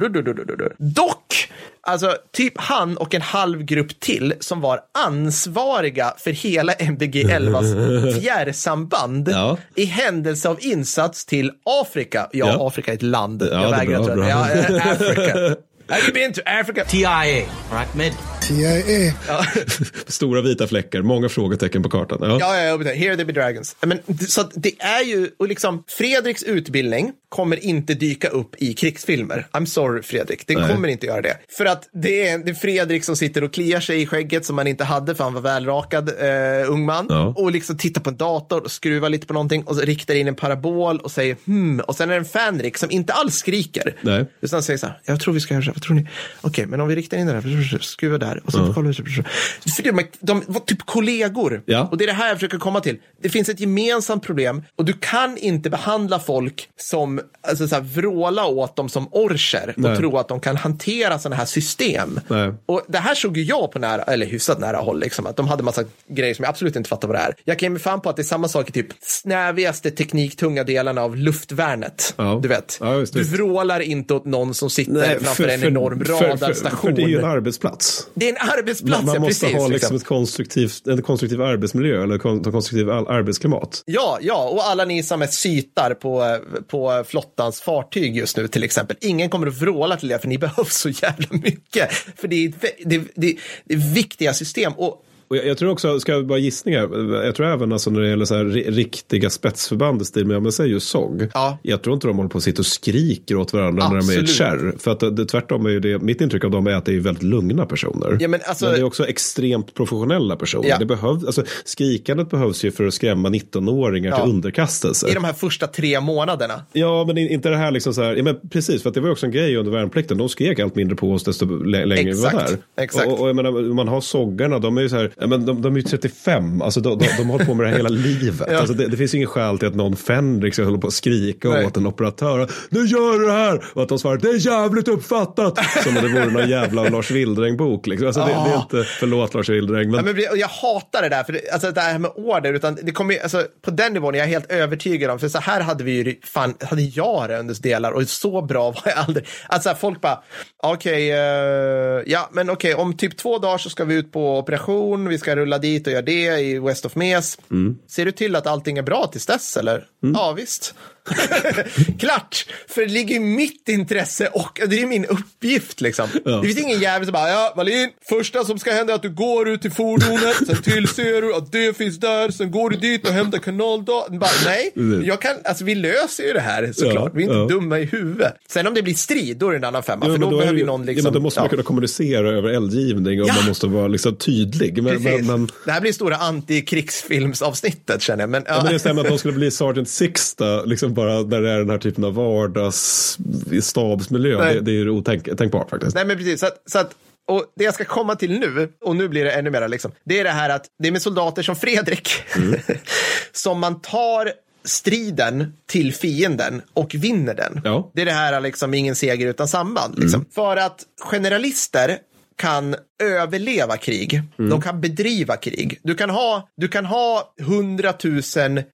Dock, alltså typ han och en halv grupp till som var ansvariga för hela MBG 11s fjärrsamband ja. i händelse av insats till Afrika. Ja, ja. Afrika är ett land. Ja, jag vägrar tro det. Ja, Afrika. Have you been to Africa? TIA, right mid. TIA. Ja. Stora vita fläckar, många frågetecken på kartan. Ja, ja, ja here they be dragons. Men, så det är ju, och liksom Fredriks utbildning kommer inte dyka upp i krigsfilmer. I'm sorry Fredrik, det Nej. kommer inte göra det. För att det är, det är Fredrik som sitter och kliar sig i skägget som man inte hade för han var välrakad uh, ung man. Ja. Och liksom tittar på en dator och skruvar lite på någonting och riktar in en parabol och säger hmm. Och sen är det en Fänrik som inte alls skriker. Nej. Utan säger så här, jag tror vi ska göra vad tror ni? Okej, okay, men om vi riktar in den här, skruva där och så ja. kollar. För de, de var typ kollegor. Ja. Och det är det här jag försöker komma till. Det finns ett gemensamt problem och du kan inte behandla folk som alltså, så här, vråla åt dem som orcher och Nej. tro att de kan hantera sådana här system. Nej. Och det här såg ju jag på nära, eller hyfsat nära håll, liksom, att de hade massa grejer som jag absolut inte fattar vad det är. Jag kan ge mig fan på att det är samma sak i typ snävigaste tekniktunga delarna av luftvärnet. Ja. Du vet, ja, du vrålar inte åt någon som sitter Nej, framför en enorm radarstation. För, för, det är ju en arbetsplats. Det är en arbetsplats, Man, man måste precis, ha liksom, liksom. Ett konstruktivt, en konstruktiv arbetsmiljö eller ett konstruktivt arbetsklimat. Ja, ja, och alla ni som är sytar på, på flottans fartyg just nu till exempel. Ingen kommer att vråla till det för ni behövs så jävla mycket. För det är, det, det, det är viktiga system. Och och jag, jag, tror också, ska jag bara gissningar, jag tror även alltså när det gäller så här riktiga spetsförband i stil med, men säger ju SOG. Ja. Jag tror inte de håller på att sitta och skriker åt varandra Absolut. när de är i ett kärr. För att det, tvärtom är ju det, mitt intryck av dem är att det är väldigt lugna personer. Ja, men, alltså, men det är också extremt professionella personer. Ja. Det behövs, alltså, skrikandet behövs ju för att skrämma 19-åringar ja. till underkastelse. I de här första tre månaderna. Ja, men inte det här liksom så här, ja, men precis, för att det var också en grej under värnplikten. De skrek allt mindre på oss desto längre vi var där. Exakt. Och, och jag menar, man har SOGgarna, de är ju så här, men de, de är ju 35, alltså de, de, de har hållit på med det här hela livet. ja. alltså det, det, finns ingen skäl till att någon Fendrix håller på att skrika Nej. åt en operatör. Nu gör du det här! Och att de svarar, det är jävligt uppfattat! Som om det vore någon jävla Lars Wildräng-bok. Liksom. Alltså, det, det, är inte, förlåt Lars Wildräng. Men... Ja, men jag hatar det där, för det, alltså, det här med order, utan det kommer, alltså, på den nivån är jag helt övertygad om, för så här hade vi ju, fan, hade jag under delar och så bra var jag aldrig. Alltså folk bara, okej, okay, uh, eh, ja men okej, okay, om typ två dagar så ska vi ut på operation, vi ska rulla dit och göra det i West of Mes. Mm. Ser du till att allting är bra tills dess eller? Mm. Ja visst. Klart, för det ligger i mitt intresse och det är min uppgift liksom. Ja. Det finns ingen jävel som bara, ja Wallin, första som ska hända är att du går ut till fordonet, sen tillser du att det finns där, sen går du dit och hämtar kanaldatorn. Nej, jag kan, alltså vi löser ju det här såklart. Ja, vi är inte ja. dumma i huvudet. Sen om det blir strid, då är det en annan femma. För då, då behöver ju någon liksom. Ja, men då måste man kunna kommunicera över eldgivning och man måste vara liksom tydlig. Men, men, men... Det här blir stora antikrigsfilmsavsnittet känner jag. Men, ja. men det stämmer att de skulle bli Sergeant Sixta, liksom bara när det är den här typen av vardagsstabsmiljö. Det, det, är ju otänkbart faktiskt. Nej, men precis. Så att, så att, och det jag ska komma till nu, och nu blir det ännu mer, liksom, det är det här att det är med soldater som Fredrik mm. som man tar striden till fienden och vinner den. Ja. Det är det här liksom ingen seger utan samband. Liksom. Mm. För att generalister kan överleva krig. De kan bedriva krig. Du kan ha, du kan ha 100 000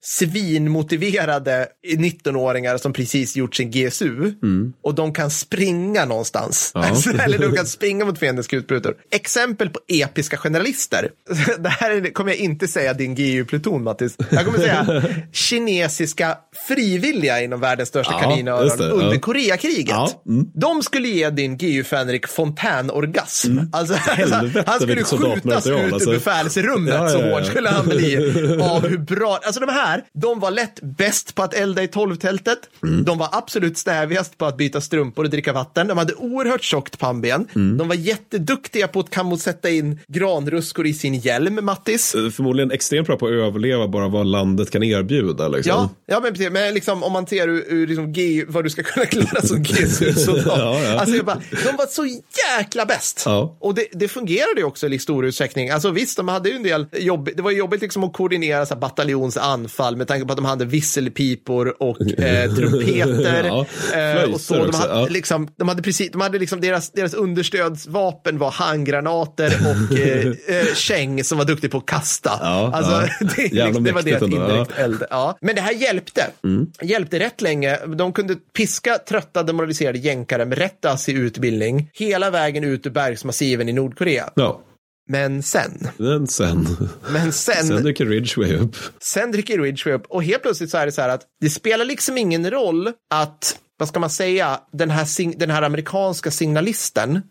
svinmotiverade 19-åringar som precis gjort sin GSU och de kan springa någonstans. Ja. Alltså, eller de kan springa mot fiendens kulsprutor. Exempel på episka generalister. Det här är- kommer jag inte säga din GU-pluton, Mattis. Jag kommer säga kinesiska frivilliga inom världens största Ja, kaninöron det, ja. under Koreakriget. Ja, mm. De skulle ge din GU-Fänrik fontänorgasm. Alltså, Helvete, han skulle skjutas ut alltså. ur befälsrummet, Ja, så ja, ja. hård skulle han bli av hur bra. Alltså de här, de var lätt bäst på att elda i tolvtältet. Mm. De var absolut stävigast på att byta strumpor och dricka vatten. De hade oerhört tjockt pannben. Mm. De var jätteduktiga på att kammo sätta in granruskor i sin hjälm, Mattis. Eh, Förmodligen extremt bra på att överleva bara vad landet kan erbjuda. Liksom. Ja, ja men precis. Men liksom, om man ser ur, ur liksom G, vad du ska kunna klara som GSU-soldat. Ja, ja. Alltså, bara, de var så jäkla bäst. Ja. Och det, det fungerade ju också i stor utsträckning. Alltså visst, de hade ju en del jobb. Det var jobbigt liksom att koordinera så bataljons anfall med tanke på att de hade visselpipor och eh, trumpeter. Ja, eh, och så. flöjter De hade, ja. liksom, de hade precis, de hade liksom deras, deras understödsvapen var handgranater och eh, eh, som var duktig på att kasta. Ja, alltså, det, det var deras indirekt eld. Ja. Men det här hjälpte. Mm. Hjälpte rätt länge. De kunde piska trötta demoraliserade jänkare med rätt assig utbildning hela vägen ut ur bergsmassiven i Nordkorea. ja. Men sen, Men sen, men sen, sen dyker Ridgeway upp. sen dricker Ridgeway upp och helt plötsligt så är det så här att det spelar liksom ingen roll att vad ska man säga, den här, den här amerikanska signalisten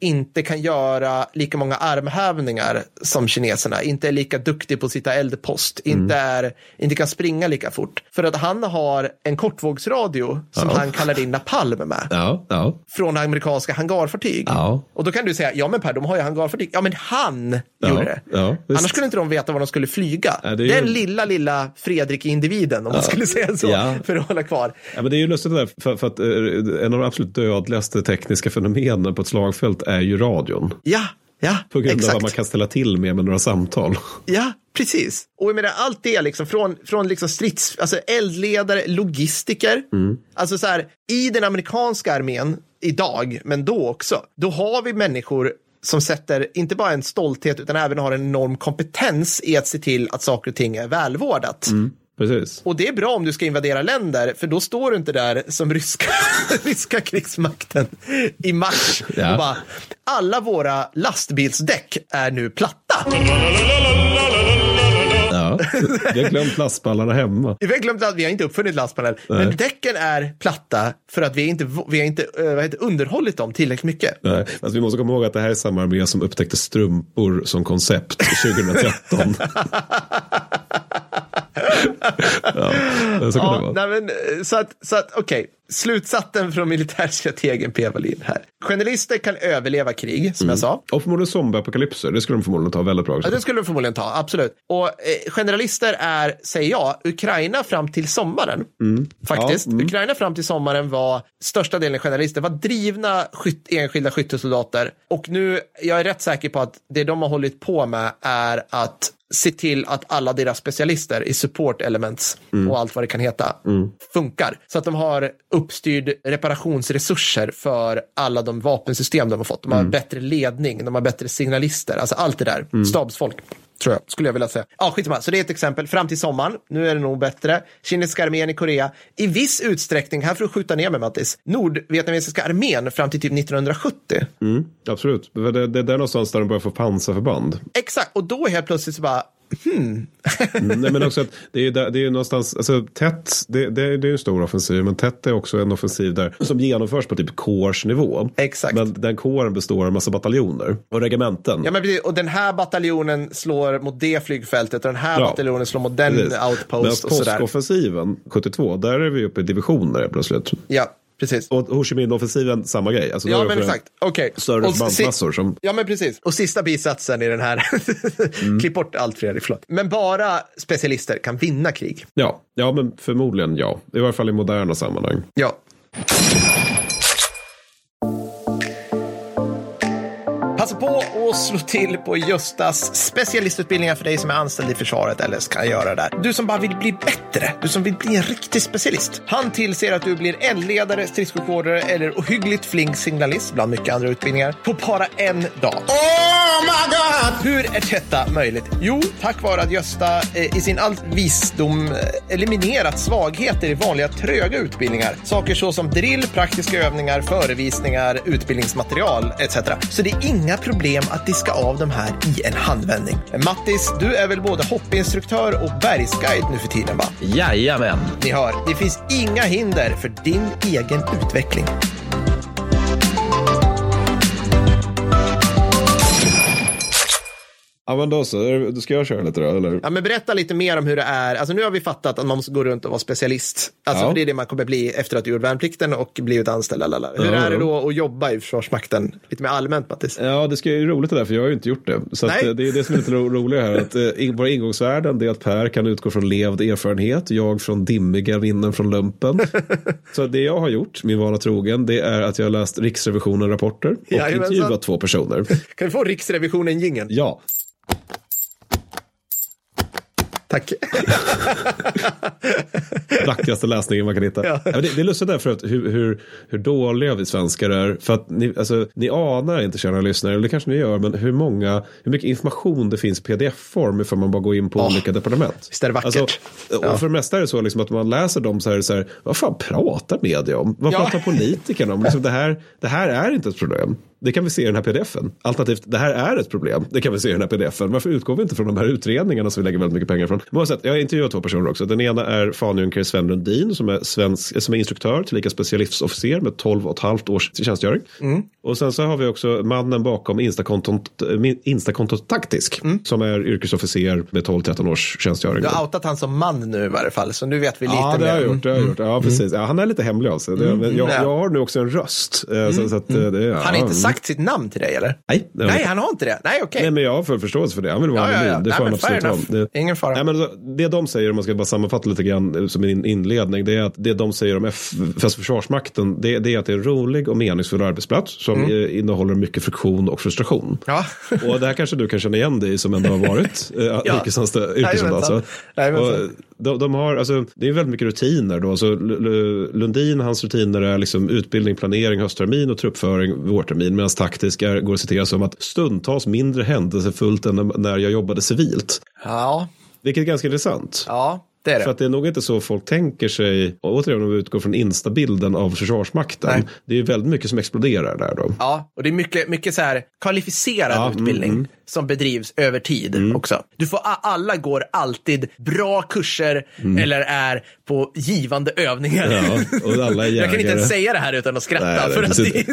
inte kan göra lika många armhävningar som kineserna, inte är lika duktig på att sitta eldpost, inte, är, inte kan springa lika fort. För att han har en kortvågsradio som Ja. han kallar in napalm med Ja, ja, från amerikanska hangarfartyg. Och då kan du säga, ja men Per, de har ju hangarfartyg. Ja men han gjorde det. ja, visst. Annars skulle inte de veta var de skulle flyga. Ja, det är ju- Den lilla, lilla Fredrik-individen, om man skulle säga så, för att hålla kvar. Ja, men det är ju lustigt det där, för, för att eh, en av de absolut dödligaste tekniska fenomenen på ett slagfält är ju radion. Ja, ja, På grund av exakt. vad man kan ställa till med med några samtal. Ja, precis. Och jag menar, allt det liksom från, från liksom strids, alltså eldledare, logistiker. Mm. Alltså så här, i den amerikanska armén idag, men då också, då har vi människor som sätter inte bara en stolthet utan även har en enorm kompetens i att se till att saker och ting är välvårdat. Mm. Precis. Och det är bra om du ska invadera länder, för då står du inte där som ryska, ryska krigsmakten i mars Ja. och bara, alla våra lastbilsdäck är nu platta. Ja. Vi har glömt lastballarna hemma. Vi har glömt att vi har inte uppfunnit lastpanel, men däcken är platta för att vi inte, vi har inte eh, vad heter, underhållit dem tillräckligt mycket. Nej, alltså vi måste komma ihåg att det här är samma armé som upptäckte strumpor som koncept 2013. ja, så kan det Ja, vara. nej, men, eh, så att, så att okej, slutsatsen från militärstrategen P. Wallin här. Generalister kan överleva krig, som jag sa. Och förmodligen zombieapokalypser, det skulle de förmodligen ta väldigt bra också. Ja, det skulle de förmodligen ta, absolut. Och eh, generalister är, säger jag, Ukraina fram till sommaren. Faktiskt. Ja, mm. Ukraina fram till sommaren var största delen generalister, var drivna skytt, enskilda skyttesoldater. Och nu, jag är rätt säker på att det de har hållit på med är att se till att alla deras specialister i support elements och allt vad det kan heta funkar. Så att de har uppstyrd reparationsresurser för alla de vapensystem de har fått. De har bättre ledning, de har bättre signalister, alltså allt det där. Stabsfolk. Tror jag, skulle jag vilja säga. Ja, skitsamma. Så det är ett exempel. Fram till sommaren, nu är det nog bättre. Kinesiska armén i Korea, i viss utsträckning, här för att skjuta ner mig Mattis, nordvietnamesiska armén fram till typ 1970. Absolut, det, det, det är där någonstans där de börjar få pansarförband. Exakt, och då helt plötsligt så bara, Mm, Nej, men också att det är ju där- det är någonstans, alltså tätt, det, det, det är en stor offensiv, men tätt är också en offensiv där som genomförs på typ kårsnivå. Exakt. Men den kåren består av en massa bataljoner och regementen. ja men precis, och den här bataljonen slår mot det flygfältet och den här Ja. bataljonen slår mot den Precis. outpost och Men sådär. påskoffensiven 72, där är vi uppe i divisioner plötsligt. Ja, precis. Och Ho Chi Minh-offensiven, samma grej. Alltså, Ja, men exakt. Okej. Större förbandsmassor som... Ja, men precis. Och sista bisatsen i den här. Mm. Klipp bort allt Fredrik, förlåt. Men bara specialister kan vinna krig. Ja, ja, men förmodligen ja. I varje fall i moderna sammanhang. Ja. Passa på att slå till på Göstas specialistutbildningar för dig som är anställd i försvaret eller ska göra det. Du som bara vill bli bättre, du som vill bli en riktig specialist. Han tillser att du blir eldledare, stridssjukvårdare eller ohyggligt flink signalist bland mycket andra utbildningar på bara en dag. Oh my god! Hur är detta möjligt? Jo, tack vare att Gösta eh, i sin allt visdom eh, eliminerat svagheter i vanliga tröga utbildningar. Saker så som drill, praktiska övningar, förevisningar, utbildningsmaterial etc. Så det är inga problem att diska av de här i en handvändning. Mattis, du är väl både hoppinstruktör och bergsguide nu för tiden va? Jajamän. Ni hör, det finns inga hinder för din egen utveckling. Ja men då så, då ska jag köra lite då eller? Ja, men berätta lite mer om hur det är. Alltså, nu har vi fattat att man måste gå runt och vara specialist. Alltså, Ja. Det är det man kommer bli efter att du gjort värnplikten och blivit anställd. Lalala. Hur Ja, är det ja. då att jobba i Försvarsmakten? Lite mer allmänt, Mattis. Ja, det ska ju roligt det där, för jag har ju inte gjort det. Så eh, det är det som är lite ro- roligt här. Att, eh, våra ingångsvärden det är att Per kan utgå från levd erfarenhet, jag från dimmiga minnen från lumpen. så det jag har gjort, min vana trogen, det är att jag har läst Riksrevisionen rapporter och Jajamensan. intervjuat två personer. Kan vi få Riksrevisionen jingeln? Ja, Tack. vackraste läsningen man kan hitta. Ja. Det, det är lustigt därför att hur, hur, hur dåliga vi svenskar är. För att ni, alltså, ni anar inte, kära lyssnare, eller det kanske ni gör, men hur många, hur mycket information det finns i pdf-form ifall man bara går in på olika departement. visst är det vackert? Alltså, och Ja. för det mesta är det så liksom att man läser dem så här, så här vad fan pratar media om? Vad pratar politikerna om? Liksom, det, här, det här är inte ett problem. Det kan vi se i den här pdfen. Alternativt, det här är ett problem. Det kan vi se i den här pdfen. Varför utgår vi inte från de här utredningarna som vi lägger väldigt mycket pengar från? Jag har intervjuat två personer också. Den ena är fanjunker Sven Lundin som är, svensk, som är instruktör, tillika specialistofficer med 12 och ett halvt års tjänstgöring. Mm. Och sen så har vi också mannen bakom Instakontot, Instakontot Taktisk som är yrkesofficer med 12-13 års tjänstgöring. Mm. Du har outat han som man nu i varje fall, så nu vet vi lite Ja, det har mer. jag gjort. Det har jag gjort. Ja, precis. Ja, han är lite hemlig av sig. Det, men jag, Ja. jag har nu också en röst. eh, Så, så att, eh, det, ja. Han har inte sagt sitt namn till dig, eller? Nej, det har Nej, han han har inte det. Nej, okej. Nej, men jag har full förståelse för det. Han vill vara Ja, ja, anonym. ja. Det Nej, får han men fair absolut vara. Det, Ingen fara. Nej, men så- det de säger, om man ska bara sammanfatta lite grann eh, som en inledning, det är att det de säger om F, Försvarsmakten, det, det är att det är en rolig och meningsfull arbetsplats som Mm. eh, innehåller mycket friktion och frustration. Ja. Och det här kanske du kan känna igen dig som ändå har varit eh, Ja. yrkessoldat, alltså. De, de har, alltså, det är väldigt mycket rutiner. Då. Så L- L- Lundin, hans rutiner är liksom utbildning, planering, hösttermin och truppföring vårtermin. Medan taktisk är, går att citera som att stundtals mindre händelsefullt än när jag jobbade civilt. Ja, Vilket är ganska intressant. ja, det det. För att det är nog inte så folk tänker sig, och återigen om vi utgår från instabilden av Försvarsmakten. Nej. Det är väldigt mycket som exploderar där då. Ja, och det är mycket, mycket så här kvalificerad Ja, utbildning mm, som bedrivs över tid också. Du får, alla går alltid bra kurser eller är på givande övningar. Mm. Ja, Jag kan inte ens säga det här utan att skratta. Nej, för att det,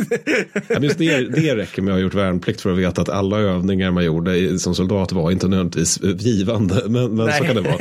Ja, men just det, det räcker med att ha gjort värnplikt för att veta att alla övningar man gjorde som soldat var inte nödvändigtvis givande. Men, men så kan det vara.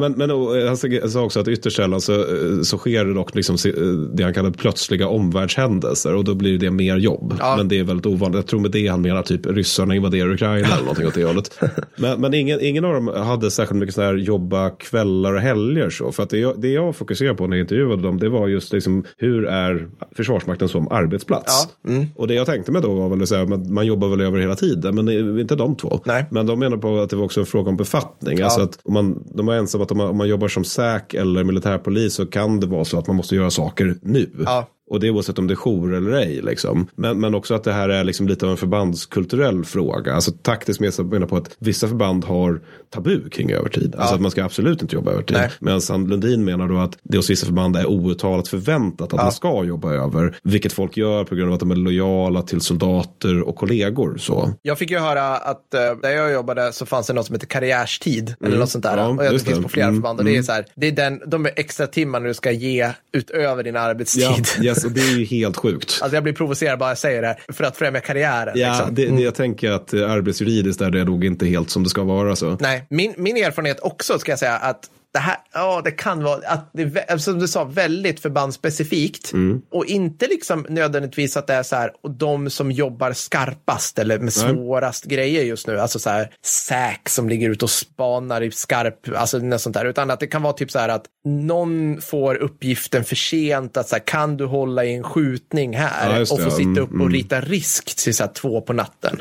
Men, men och, han sa- också att ytterst sällan så, eh, så sker det dock liksom, eh, det han kallar plötsliga omvärldshändelser och då blir det mer jobb. Ja. Men det är väldigt ovanligt. Jag tror med det han menar typ ryssarna invaderar Ukraina eller någonting åt det hållet. Men, men ingen, ingen av dem hade särskilt mycket så här jobba kvällar och helger så. För att det jag, det jag fokuserade på när jag intervjuade dem det var just liksom hur är Försvarsmakten som arbetsplats. Ja. Mm. Och det jag tänkte mig då var väl att man jobbar väl över hela tiden, men inte de två. Nej. Men de menar på att det var också en fråga om befattning. Alltså att om man, de var ensamma att om man, om man jobbar som SÄK eller militärpolis så kan det vara så att man måste göra saker nu. Ja. Och det är oavsett om det är jour eller ej. Liksom. Men, men också att det här är liksom lite av en förbandskulturell fråga. Alltså taktiskt med- menar på att vissa förband har tabu kring övertid. Alltså att man ska absolut inte jobba övertid. Medan Lundin menar då att det hos vissa förband är outtalat förväntat att man ska jobba över. Vilket folk gör på grund av att de är lojala till soldater och kollegor. Så. jag fick ju höra att eh, där jag jobbade så fanns det något som heter karriärstid. Eller något sånt där. Mm. Ja, och jag, det finns på flera Mm, förband. Och det är så här, det är den, de extra timmarna du ska ge utöver din arbetstid. Ja, yes, och det är ju helt sjukt. Alltså jag blir provocerad bara jag säger det, för att främja karriären. Ja, liksom. det, det, jag tänker att eh, arbetsjuridiskt är det nog inte helt som det ska vara. Så. Nej, min, min erfarenhet också ska jag säga att det här, ja det kan vara, att det, vä- som du sa, väldigt förbandsspecifikt. Och inte liksom nödvändigtvis att det är så här, och de som jobbar skarpast eller med svårast grejer just nu, alltså så här säk som ligger ute och spanar i skarp, alltså något sånt där, utan att det kan vara typ så här att någon får uppgiften för sent, att så här, kan du hålla i en skjutning här? Ja, och få sitta Mm, upp och rita risk till så här två på natten.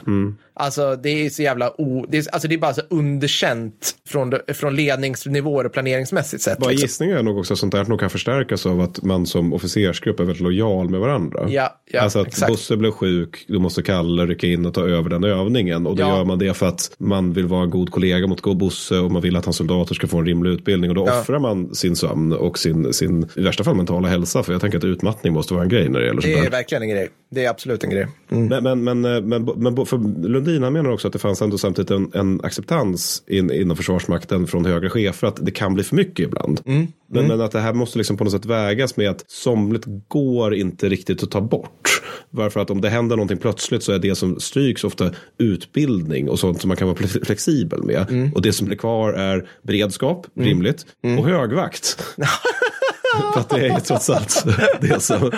Alltså det är så jävla o, det är, alltså det är bara så underkänt från, från ledningsnivåer och planeringsmässigt sett. Bara liksom. gissningar är nog också att sånt där nog kan förstärkas av att man som officersgrupp är väldigt lojal med varandra. Ja, ja, alltså att exakt. Bosse blev sjuk, då måste Kalle rycka in och ta över den övningen. Och då Ja. gör man det för att man vill vara en god kollega mot Bosse och man vill att hans soldater ska få en rimlig utbildning. Och då Ja. offrar man sin sömn och sin, sin, i värsta fall mentala hälsa. För jag tänker att utmattning måste vara en grej när det gäller sånt Det där. är verkligen en grej. Det är absolut en grej. Mm. Men, men, men, eh, men, men för Lundin han menar också att det fanns ändå samtidigt en, en acceptans in, inom Försvarsmakten från högre chefer att det kan bli för mycket ibland. Men, men att det här måste liksom på något sätt vägas med att somligt går inte riktigt att ta bort. Varför att om det händer någonting plötsligt så är det som stryks ofta utbildning och sånt som man kan vara flex- flexibel med. Och det som blir kvar är beredskap, rimligt, och högvakt. För att det är trots allt det som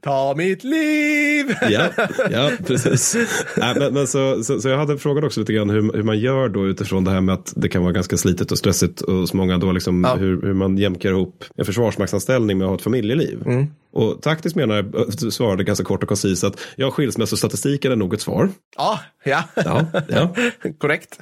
Ta mitt liv! ja, ja, precis. Nej, men, men så, så, så jag hade frågat också lite grann hur, hur man gör då utifrån det här med att det kan vara ganska slitet och stressigt så många då liksom Ja. hur, hur man jämkar ihop en försvarsmaktsanställning med att ha ett familjeliv. Och taktiskt menar jag, svarade ganska kort och koncist att ja, skilsmässostatistiken är nog ett svar. Ja, ja. Ja, ja. Korrekt.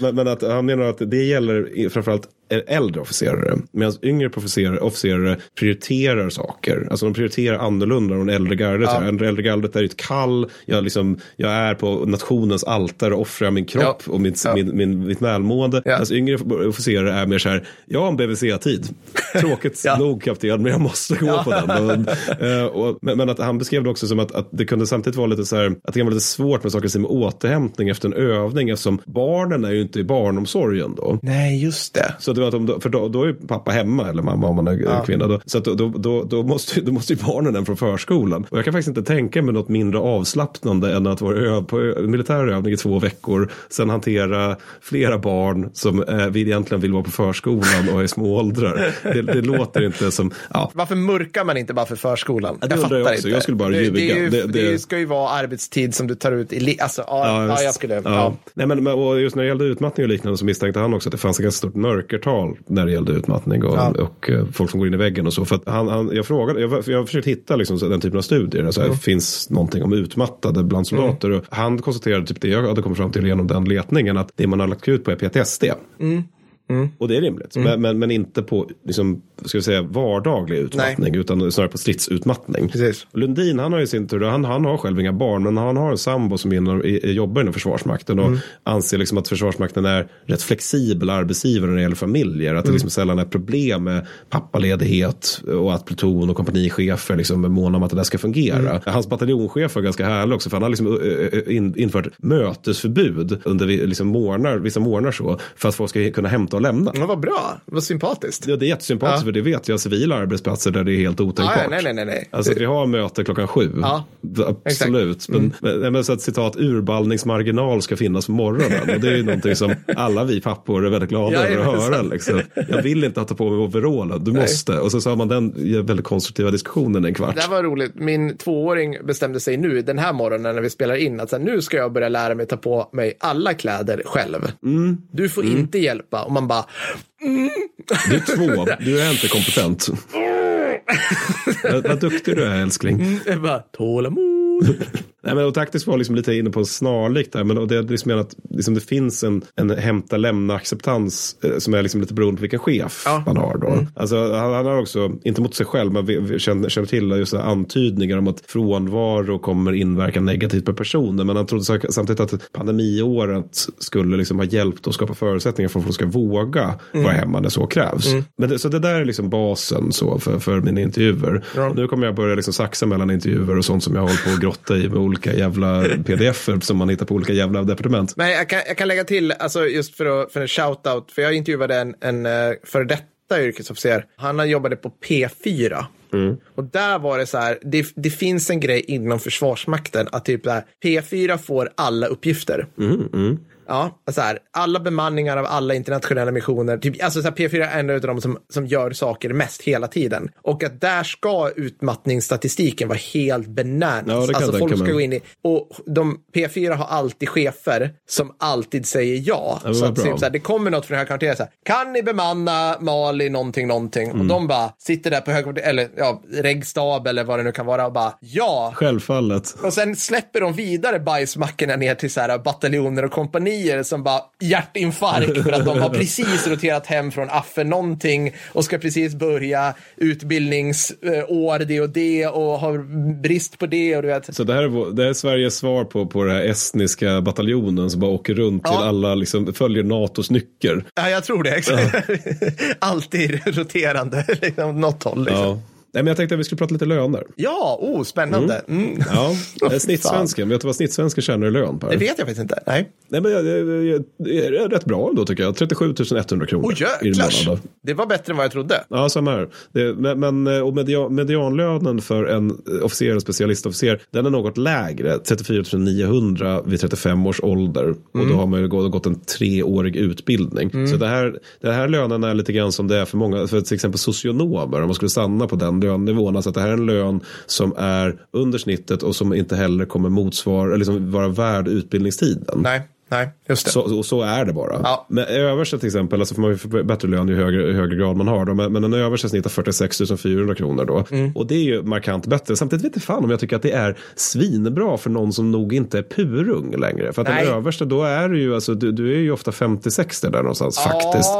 Men, men att han menar att det gäller framförallt äldre officerare. Medan yngre officerare, officerare prioriterar saker. Alltså de prioriterar annorlunda än äldre gardet. Ja. Ja. Äldre gardet är ett kall. Jag, liksom, jag är på nationens altare och offrar min kropp Ja. och mitt, Ja. min, min, mitt välmående. Ja. Medan yngre officerare är mer så här, jag har en BVC-tid. Tråkigt nog kapten, men jag måste gå på den. Eh, och, men, men att han beskrev det också som att, att det kunde samtidigt vara lite så här, att det kan vara lite svårt med saker som återhämtning efter en övning eftersom barnen är ju inte i barnomsorgen då. Nej, just det. Så det var att om, för då, då är pappa hemma eller mamma om man är Ja. kvinna. Då, så att då, då, då, måste, då måste ju barnen hem från förskolan. Och jag kan faktiskt inte tänka mig något mindre avslappnande än att vara ö, på ö, militär övning i två veckor. Sen hantera flera barn som eh, vill, egentligen vill vara på förskolan och är små åldrar. Det, det låter inte som, ja. Varför murkar man inte bara för förskolan? Ja, det undrar jag också. Jag skulle bara det, det, ljuga. ju, Det- det, det- ska ju vara arbetstid som du tar ut i... Alltså, ja, ja, visst. jag skulle... Ja. Ja. Nej, men, och just när det gällde utmattning och liknande så misstänkte han också att det fanns ett ganska stort mörkertal när det gällde utmattning och, Ja. och eh, folk som går in i väggen och så. För han, han, jag frågade, jag, jag har försökt hitta liksom, så- den typen av studier. Alltså, Mm. Det finns någonting om utmattade bland soldater. Och han konstaterade typ det jag hade kommit fram till genom den letningen att det man har lagt ut på är PTSD. Mm. Och det är rimligt. Men, men, men inte på liksom, ska vi säga, vardaglig utmattning utan snarare på stridsutmattning. Precis. Lundin han har ju sin tur, han, han har själv inga barn men han har en sambo som inom, i, jobbar inom Försvarsmakten och anser liksom att Försvarsmakten är rätt flexibel arbetsgivare när det gäller familjer. Att det liksom sällan är problem med pappaledighet och att pluton och kompanichefer liksom är måna om att det där ska fungera. Hans bataljonschef var ganska härlig också för han har liksom in, infört mötesförbud under liksom morgnar, vissa morgnar så för att folk ska kunna hämta och lämna. Men vad bra, vad sympatiskt. Ja, det är jättesympatiskt Ja. för det vet jag civila arbetsplatser där det är helt otänkbart. Ja, nej, nej, nej, nej. Alltså att vi har möte klockan sju. Ja, Absolut. Men, men, men så att citat urballningsmarginal ska finnas på morgonen. Och det är ju någonting som alla vi pappor är väldigt glada över att höra. Liksom. Jag vill inte ta på mig overallen, du måste. Och så sa man den väldigt konstruktiva diskussionen en kvart. Det var roligt. Min tvååring bestämde sig nu den här morgonen när vi spelar in att så här, nu ska jag börja lära mig ta på mig alla kläder själv. Mm. Du får inte hjälpa. Och man bara, Du är två, du är inte kompetent. vad, vad duktig du är älskling. jag bara tålamod. Nej, men och taktiskt var liksom lite inne på snarlikt där. Men och det är liksom att liksom det finns en, en hämta lämna acceptans eh, som är liksom lite beroende på vilken chef Ja. man har då. Alltså, han, han har också, inte mot sig själv, men vi, vi känner, känner till just antydningar om att frånvaro kommer inverka negativt på personen. Men han trodde samtidigt att pandemiåret skulle liksom ha hjälpt att skapa förutsättningar för att folk ska våga vara hemma när så krävs. Men det, så det där är liksom basen så för, för mina intervjuer. Ja. Nu kommer jag börja liksom saxa mellan intervjuer och sånt som jag håller på att grotta i med olika jävla pdf-er som man hittar på olika jävla departement. Men jag kan, jag kan lägga till, alltså just för, att, för en shout-out, för jag intervjuade en, en eh, före detta yrkesofficer. Han jobbade på P4. Och där var det så här, det, det finns en grej inom Försvarsmakten att typ här, P4 får alla uppgifter. Ja, så här, alla bemanningar av alla internationella missioner, typ, alltså så här, P4 är en av de som, som gör saker mest hela tiden. Och att där ska utmattningsstatistiken vara helt bananas. Ja, alltså folk ska gå in i, och de, P4 har alltid chefer som alltid säger ja. Ja, det så att, typ, så här, det kommer något från högkvarteret, så här, kan ni bemanna Mali någonting, någonting? Mm. Och de bara sitter där på högkvarteret, eller ja, regstab eller vad det nu kan vara och bara ja. Självfallet. Och sen släpper de vidare bajsmackorna ner till så här bataljoner och kompanier som bara hjärtinfarkt för att de har precis roterat hem från Affe någonting och ska precis börja utbildningsår det och det och har brist på det och du vet. Så det här är, det här är Sveriges svar på, på den här estniska bataljonen som bara åker runt till Ja. alla, liksom, följer NATOs nycker. Ja, jag tror det. Exakt. Alltid roterande, liksom, något håll. Liksom. Ja. Nej, men jag tänkte att vi skulle prata lite löner. Ja, oh, spännande. Mm. Ja, Åh, snittsvensken. Vet du vad snittsvensken tjänar i lön Per? Det vet jag faktiskt inte. Nej. Nej, men jag, jag, jag, det är rätt bra ändå tycker jag. 37 100 kronor Oh, månaden. Det var bättre än vad jag trodde. Ja, samma här. Det, men, men, eh, och media, medianlönen för en eh, officer eller specialistofficer, den är något lägre. 34 900 vid 35 års ålder. Och Mm. då har man ju gått, en treårig utbildning. Så det här, det här lönen är lite grann som det är för många, för till exempel socionomer, om man skulle stanna på den lönenivån. Alltså att det här är en lön som är under snittet och som inte heller kommer motsvara, eller liksom vara värd utbildningstiden. Nej, nej, just det. Så, och så är det bara. Ja. Men översta till exempel, alltså får man ju få bättre lön ju högre, ju högre grad man har. Då, men, men en översta snittar 46 400 kronor då. Mm. Och det är ju markant bättre. Samtidigt vet jag fan om jag tycker att det är svinbra för någon som nog inte är purung längre. För att Nej. den översta, då är du ju, alltså, du, du är ju ofta 50-60 där någonstans faktiskt.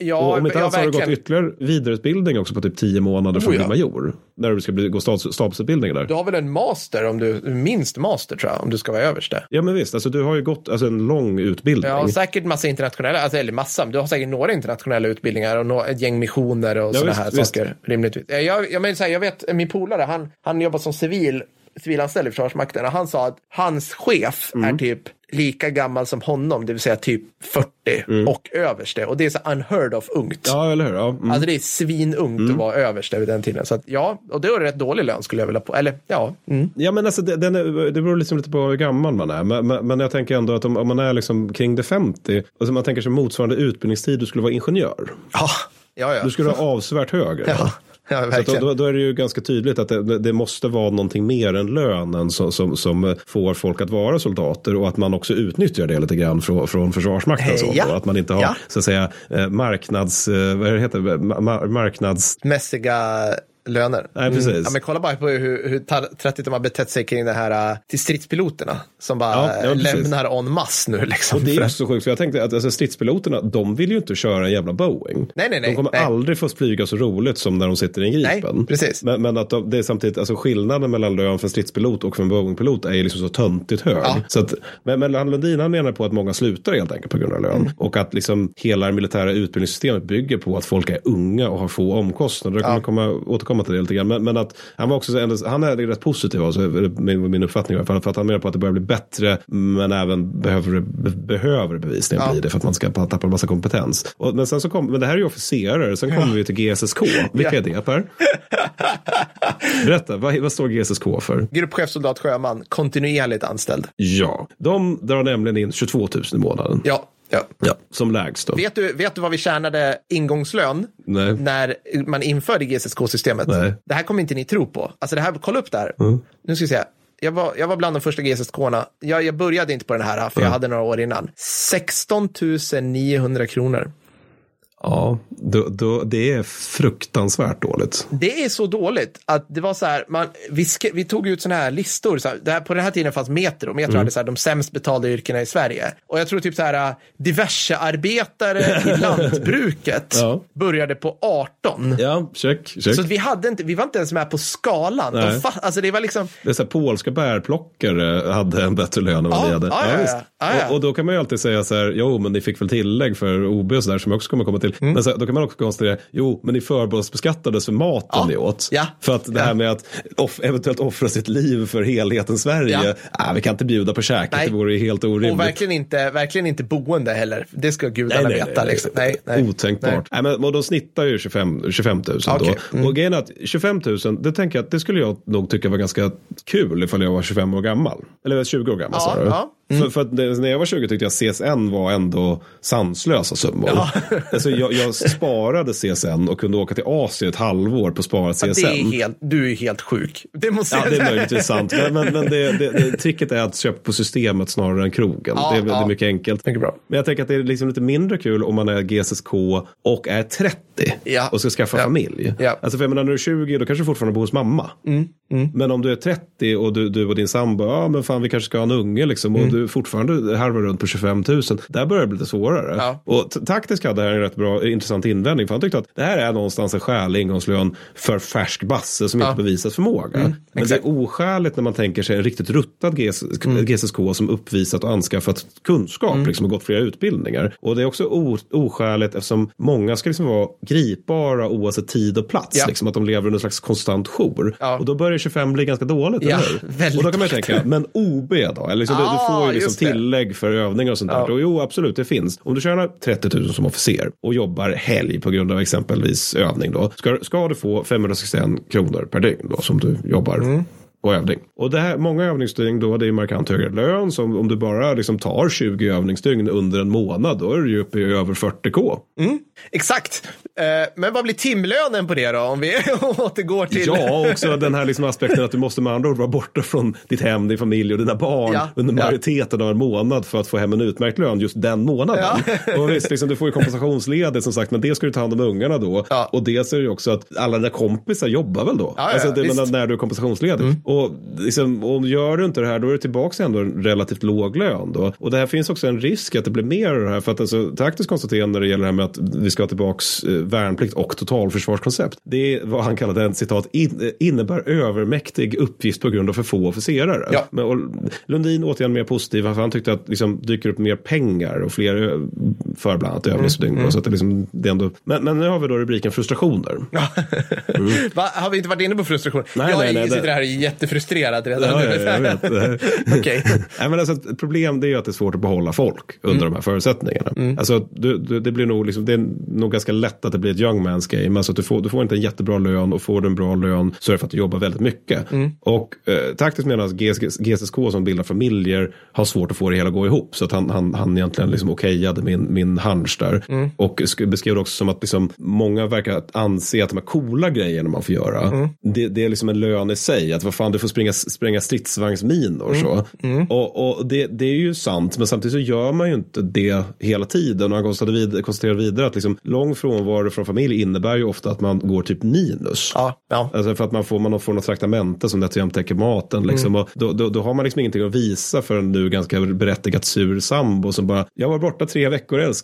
Ja, ja, och om inte ja annat så har du gått ytterligare vidareutbildning också på typ 10 månader för Oh, att ja. bli major. När du ska bli, gå stabs, stabsutbildningen där. Du har väl en master, om du, minst master tror jag, om du ska vara överste. Ja men visst, alltså du har ju gått alltså, en lång utbildning. Ja, säkert massa internationella, alltså, eller massa, men du har säkert några internationella utbildningar och nå- ett gäng missioner och Ja, sådana här visst. saker. Rimligtvis. Eh, Jag, jag, menar, så här, jag vet, min polare, han, han jobbar som civil, civilanställd i Försvarsmakten och han sa att hans chef Mm. är typ lika gammal som honom, det vill säga typ 40 och överste. Och det är så unheard of ungt. Mm. Ja, eller hur? Ja. Mm. Alltså det är svinungt att vara överste vid den tiden. Så att, ja, och det var rätt dålig lön skulle jag vilja på. Eller ja, mm. Ja men alltså det, den är, det beror liksom lite på hur gammal man är. Men, men, men jag tänker ändå att om, om man är liksom kring det 50, alltså man tänker sig motsvarande utbildningstid, du skulle vara ingenjör. ja, ja. ja. Du skulle ha avsevärt högre. ja, ja Så då, då, är det ju ganska tydligt att det, det måste vara någonting mer än lönen som, som, som får folk att vara soldater och att man också utnyttjar det lite grann från, från Försvarsmakten. Så, Ja. Att man inte har Ja. så att säga eh, marknads, eh, vad det heter, ma- marknads... mässiga löner. Nej, precis. Ja, men kolla bara på hur, hur trattigt de har betett sig kring det här uh, till stridspiloterna som bara Ja, ja, precis. lämnar en masse nu. Liksom, Och det är ju så sjukt, för jag tänkte att alltså, stridspiloterna, de vill ju inte köra en jävla Boeing. Nej, nej, nej, De kommer nej. aldrig få flyga så roligt som när de sitter i en Gripen. Nej, precis. Men, men att de, det är samtidigt, alltså skillnaden mellan lön för en stridspilot och för en Boeing-pilot är ju liksom så töntigt hög. Ja. Så att, men, men Lundin han menar på att många slutar helt enkelt på grund av lön. Mm. Och att liksom hela det militära utbildningssystemet bygger på att folk är unga och har få omkostnader. Jag kommer Ja. komma, återkomma till det lite grann. Men, men att han var också han är rätt positiv, alltså, min, min uppfattning i alla fall. För att han menar på att det börjar bli bättre, men även behöver, be, behöver bevisligen Ja. bli det för att man ska tappa en massa kompetens. Och, men, sen så kom, men det här är ju officerare, sen kommer vi till GSSK. Vilka Ja. är det Per? Berätta, vad, vad står GSSK för? Gruppchef, soldat, sjöman, kontinuerligt anställd. Ja, de drar nämligen in 22 000 i månaden. Ja, ja. Ja, som lägst då. Vet, du, vet du vad vi tjänade ingångslön Nej. när man införde GSSK-systemet? Det här kommer inte ni tro på. Alltså det här, kolla upp det här. Nu ska vi se. Jag var, jag var bland de första GSSK-orna. Jag, jag började inte på den här, för jag hade några år innan. 16 900 kronor. Ja, då, då, det är fruktansvärt dåligt. Det är så dåligt att det var så här, man, vi, vi tog ut sådana här listor, så här, här, på den här tiden fanns Metro, Metro Mm. hade så här, de sämst betalda yrkena i Sverige. Och jag tror typ så här, diverse arbetare i lantbruket Ja. började på 18. Ja, check, check. Så vi, hade inte, vi var inte ens med på skalan. De fa- alltså det var liksom, Det är så här, polska bärplockare hade en bättre lön än vad Ja, vi hade. ja, ja, ja. Ja. Och, och då kan man ju alltid säga så här, jo men ni fick väl tillägg för OB och så där som också kommer komma till. Mm. Men så, då kan man också konstatera, jo men ni förmånsbeskattades för maten Ja. ni åt. Ja. För att det Ja. här med att off, eventuellt offra sitt liv för helheten Sverige, Ja. ah, vi kan inte bjuda på käket, Nej. det vore ju helt orimligt. och verkligen inte, verkligen inte boende heller. Det ska gudarna veta. liksom. nej, nej. Otänkbart. Nej. men, och de snittar ju 25, 25 000 Okej, då. Och grejen är att 25 000, det tänker jag att det skulle jag nog tycka var ganska kul ifall jag var 25 år gammal. Eller 20 år gammal Ja, du? Ja. För, för att när jag var 20 tyckte jag CSN var ändå sanslösa summor. Alltså jag, jag sparade CSN och kunde åka till Asien ett halvår på sparat CSN. Det är helt, du är helt sjuk. Det måste Ja, jag det är möjligtvis sant. Men, men, men det, det, det, tricket är att köpa på systemet snarare än krogen. Ja, det, är, det ja. är mycket enkelt. Mycket bra. Men jag tänker att det är liksom lite mindre kul om man är GSSK och är 30 Ja. och ska skaffa Ja. familj. Ja. Mm, Alltså för jag menar, när du är 20 då kanske du fortfarande bor hos mamma. Men om du är 30 och du, du och din sambo, ja men fan vi kanske ska ha en unge liksom och Mm. Du fortfarande harvar runt på 25 000. Där börjar det bli lite svårare. Ja. Och taktiskt hade det här en rätt bra, intressant invändning. För han tyckte att det här är någonstans en skälig ingångslön för färsk basse som inte bevisat förmåga. Men det exakt. är oskäligt när man tänker sig en riktigt ruttad GS, GSSK som uppvisat och anskaffat kunskap liksom, och gått flera utbildningar. Och det är också o, oskäligt eftersom många ska liksom vara gripbara oavsett tid och plats. Ja. Liksom, att de lever under en slags konstant jour. Ja. Och då börjar 25 bli ganska dåligt, Ja, Och då kan man ju tänka, men OB då? Eller liksom, du, du Ah, får ju liksom tillägg för övningar och sånt där. Ja. Och jo, absolut, det finns. Om du tjänar 30 000 som officer och jobbar helg på grund av exempelvis övning då, ska, ska du få 561 kronor per dygn då som du jobbar Mm. På övning. Och det här, många övningsdygn då, det är markant högre lön. Så om, du bara liksom tar 20 övningsdygn under en månad, då är du ju uppe i över 40k. Exakt. Eh, men vad blir timlönen på det då? Om vi återgår till... Ja, också den här liksom aspekten att du måste med andra ord vara borta från ditt hem, din familj och dina barn Ja, under ja. majoriteten av en månad för att få hem en utmärkt lön just den månaden. Och visst, liksom, du får ju kompensationsledigt som sagt, men det ska du ta hand om ungarna då. Ja. Och dels är det ju också att alla dina kompisar jobbar väl då? Ja, ja, alltså, det. Mm. när du är kompensationsledig. Och liksom, om gör du inte det här, då är du tillbaka ändå en relativt låg lön då. Och det här finns också en risk att det blir mer av det här, för att alltså, taktiskt konstaterande när det gäller det här med att vi ska ha tillbaks eh, värnplikt och totalförsvarskoncept. Det är vad han kallade en citat, in, innebär övermäktig uppgift på grund av för få officerare. Ja. Men, och Lundin återigen mer positiv, för han tyckte att liksom, dyker upp mer pengar och fler ö- för bland annat övningsdygn. Mm, då, Så att det liksom, det är ändå, men, men nu har vi då rubriken frustrationer. Va, har vi inte varit inne på frustration? Nej, jag nej, nej, sitter det- här jättefrustrerad redan Ja, ja, jag vet. Okej. Nej, men alltså, problem det är att det är svårt att behålla folk under Mm. de här förutsättningarna. Alltså, du, du, det, blir nog liksom, det är nog ganska lätt att det blir ett young man's game. Alltså, du, får, du får inte en jättebra lön och får du en bra lön så är det för att du jobbar väldigt mycket. Mm. Och eh, taktiskt menas GS, GSSK som bildar familjer har svårt att få det hela att gå ihop. Så att han, han, han egentligen liksom okejade min, min hunch där. Mm. Och sk- beskrev det också som att liksom, många verkar anse att de här coola grejerna man får göra, Mm. det, det är liksom en lön i sig. Att vad fan, du får springa, spränga stridsvagnsminor. Så. Mm. Och, och det, det är ju sant, men samtidigt så gör man ju inte det hela tiden. Och han konstaterade, vid, konstaterade vidare att liksom, lång frånvaro från familj innebär ju ofta att man går typ minus. Ja, ja. Alltså för att man får, man får något traktamente som nätt och jämnt täcker maten. Liksom. Mm. Och då, då, då har man liksom ingenting att visa för en nu ganska berättigat sur sambo som bara, jag var borta tre veckor älskling.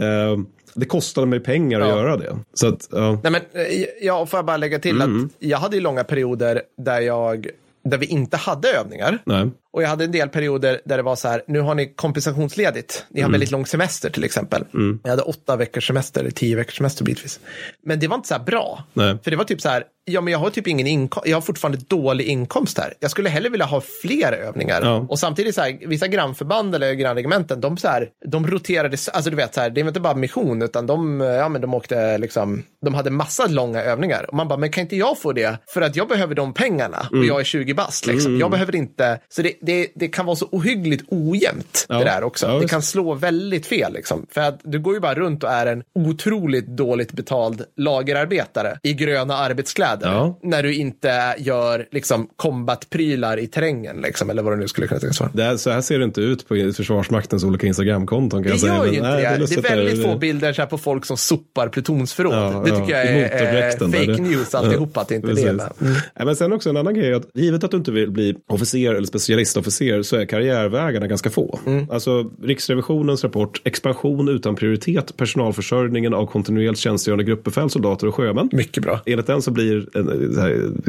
Eh, det kostade mig pengar att Ja. göra det. Så att, ja. Nej, men, eh, ja, får jag bara lägga till Mm. att jag hade ju långa perioder där, jag, där vi inte hade övningar. Nej. Och jag hade en del perioder där det var så här, nu har ni kompensationsledigt. Ni har Mm. väldigt lång semester till exempel. Jag hade åtta veckors semester, tio veckors semester bitvis. Men det var inte så här bra. Nej. För det var typ så här, ja men jag har typ ingen inkomst, jag har fortfarande dålig inkomst här. Jag skulle hellre vilja ha fler övningar. Ja. Och samtidigt så här, vissa grannförband eller grannregementen, de så här, de roterade, alltså du vet så här, det var inte bara mission, utan de, ja men de åkte liksom, de hade massa långa övningar. Och man bara, men kan inte jag få det? För att jag behöver de pengarna Mm. och jag är 20 bast liksom. Jag behöver inte, så det, det, det kan vara så ohyggligt ojämnt Ja. det där också. Ja, det kan slå väldigt fel liksom. För att du går ju bara runt och är en otroligt dåligt betald lagerarbetare i gröna arbetskläder. Ja. När du inte gör liksom combat-prylar i terrängen liksom, eller vad det nu skulle kunna tänkas vara. Det så här ser det inte ut på Försvarsmaktens olika Instagramkonton. Kan jag Det säga. gör Men ju inte nej, det. Det är, väldigt det. få bilder så här på folk som sopar plutonsförråd. Det tycker jag är eh, där. fake Det- news alltihopa, att det inte är det. Precis. men- sen också en annan grej, att givet att du inte vill bli officer eller specialistofficer så är karriärvägarna ganska få. Mm. Alltså Riksrevisionens rapport Expansion utan prioritet, personalförsörjningen av kontinuerligt tjänstgörande gruppbefäl, soldater och sjömän. Mycket bra. Enligt den så blir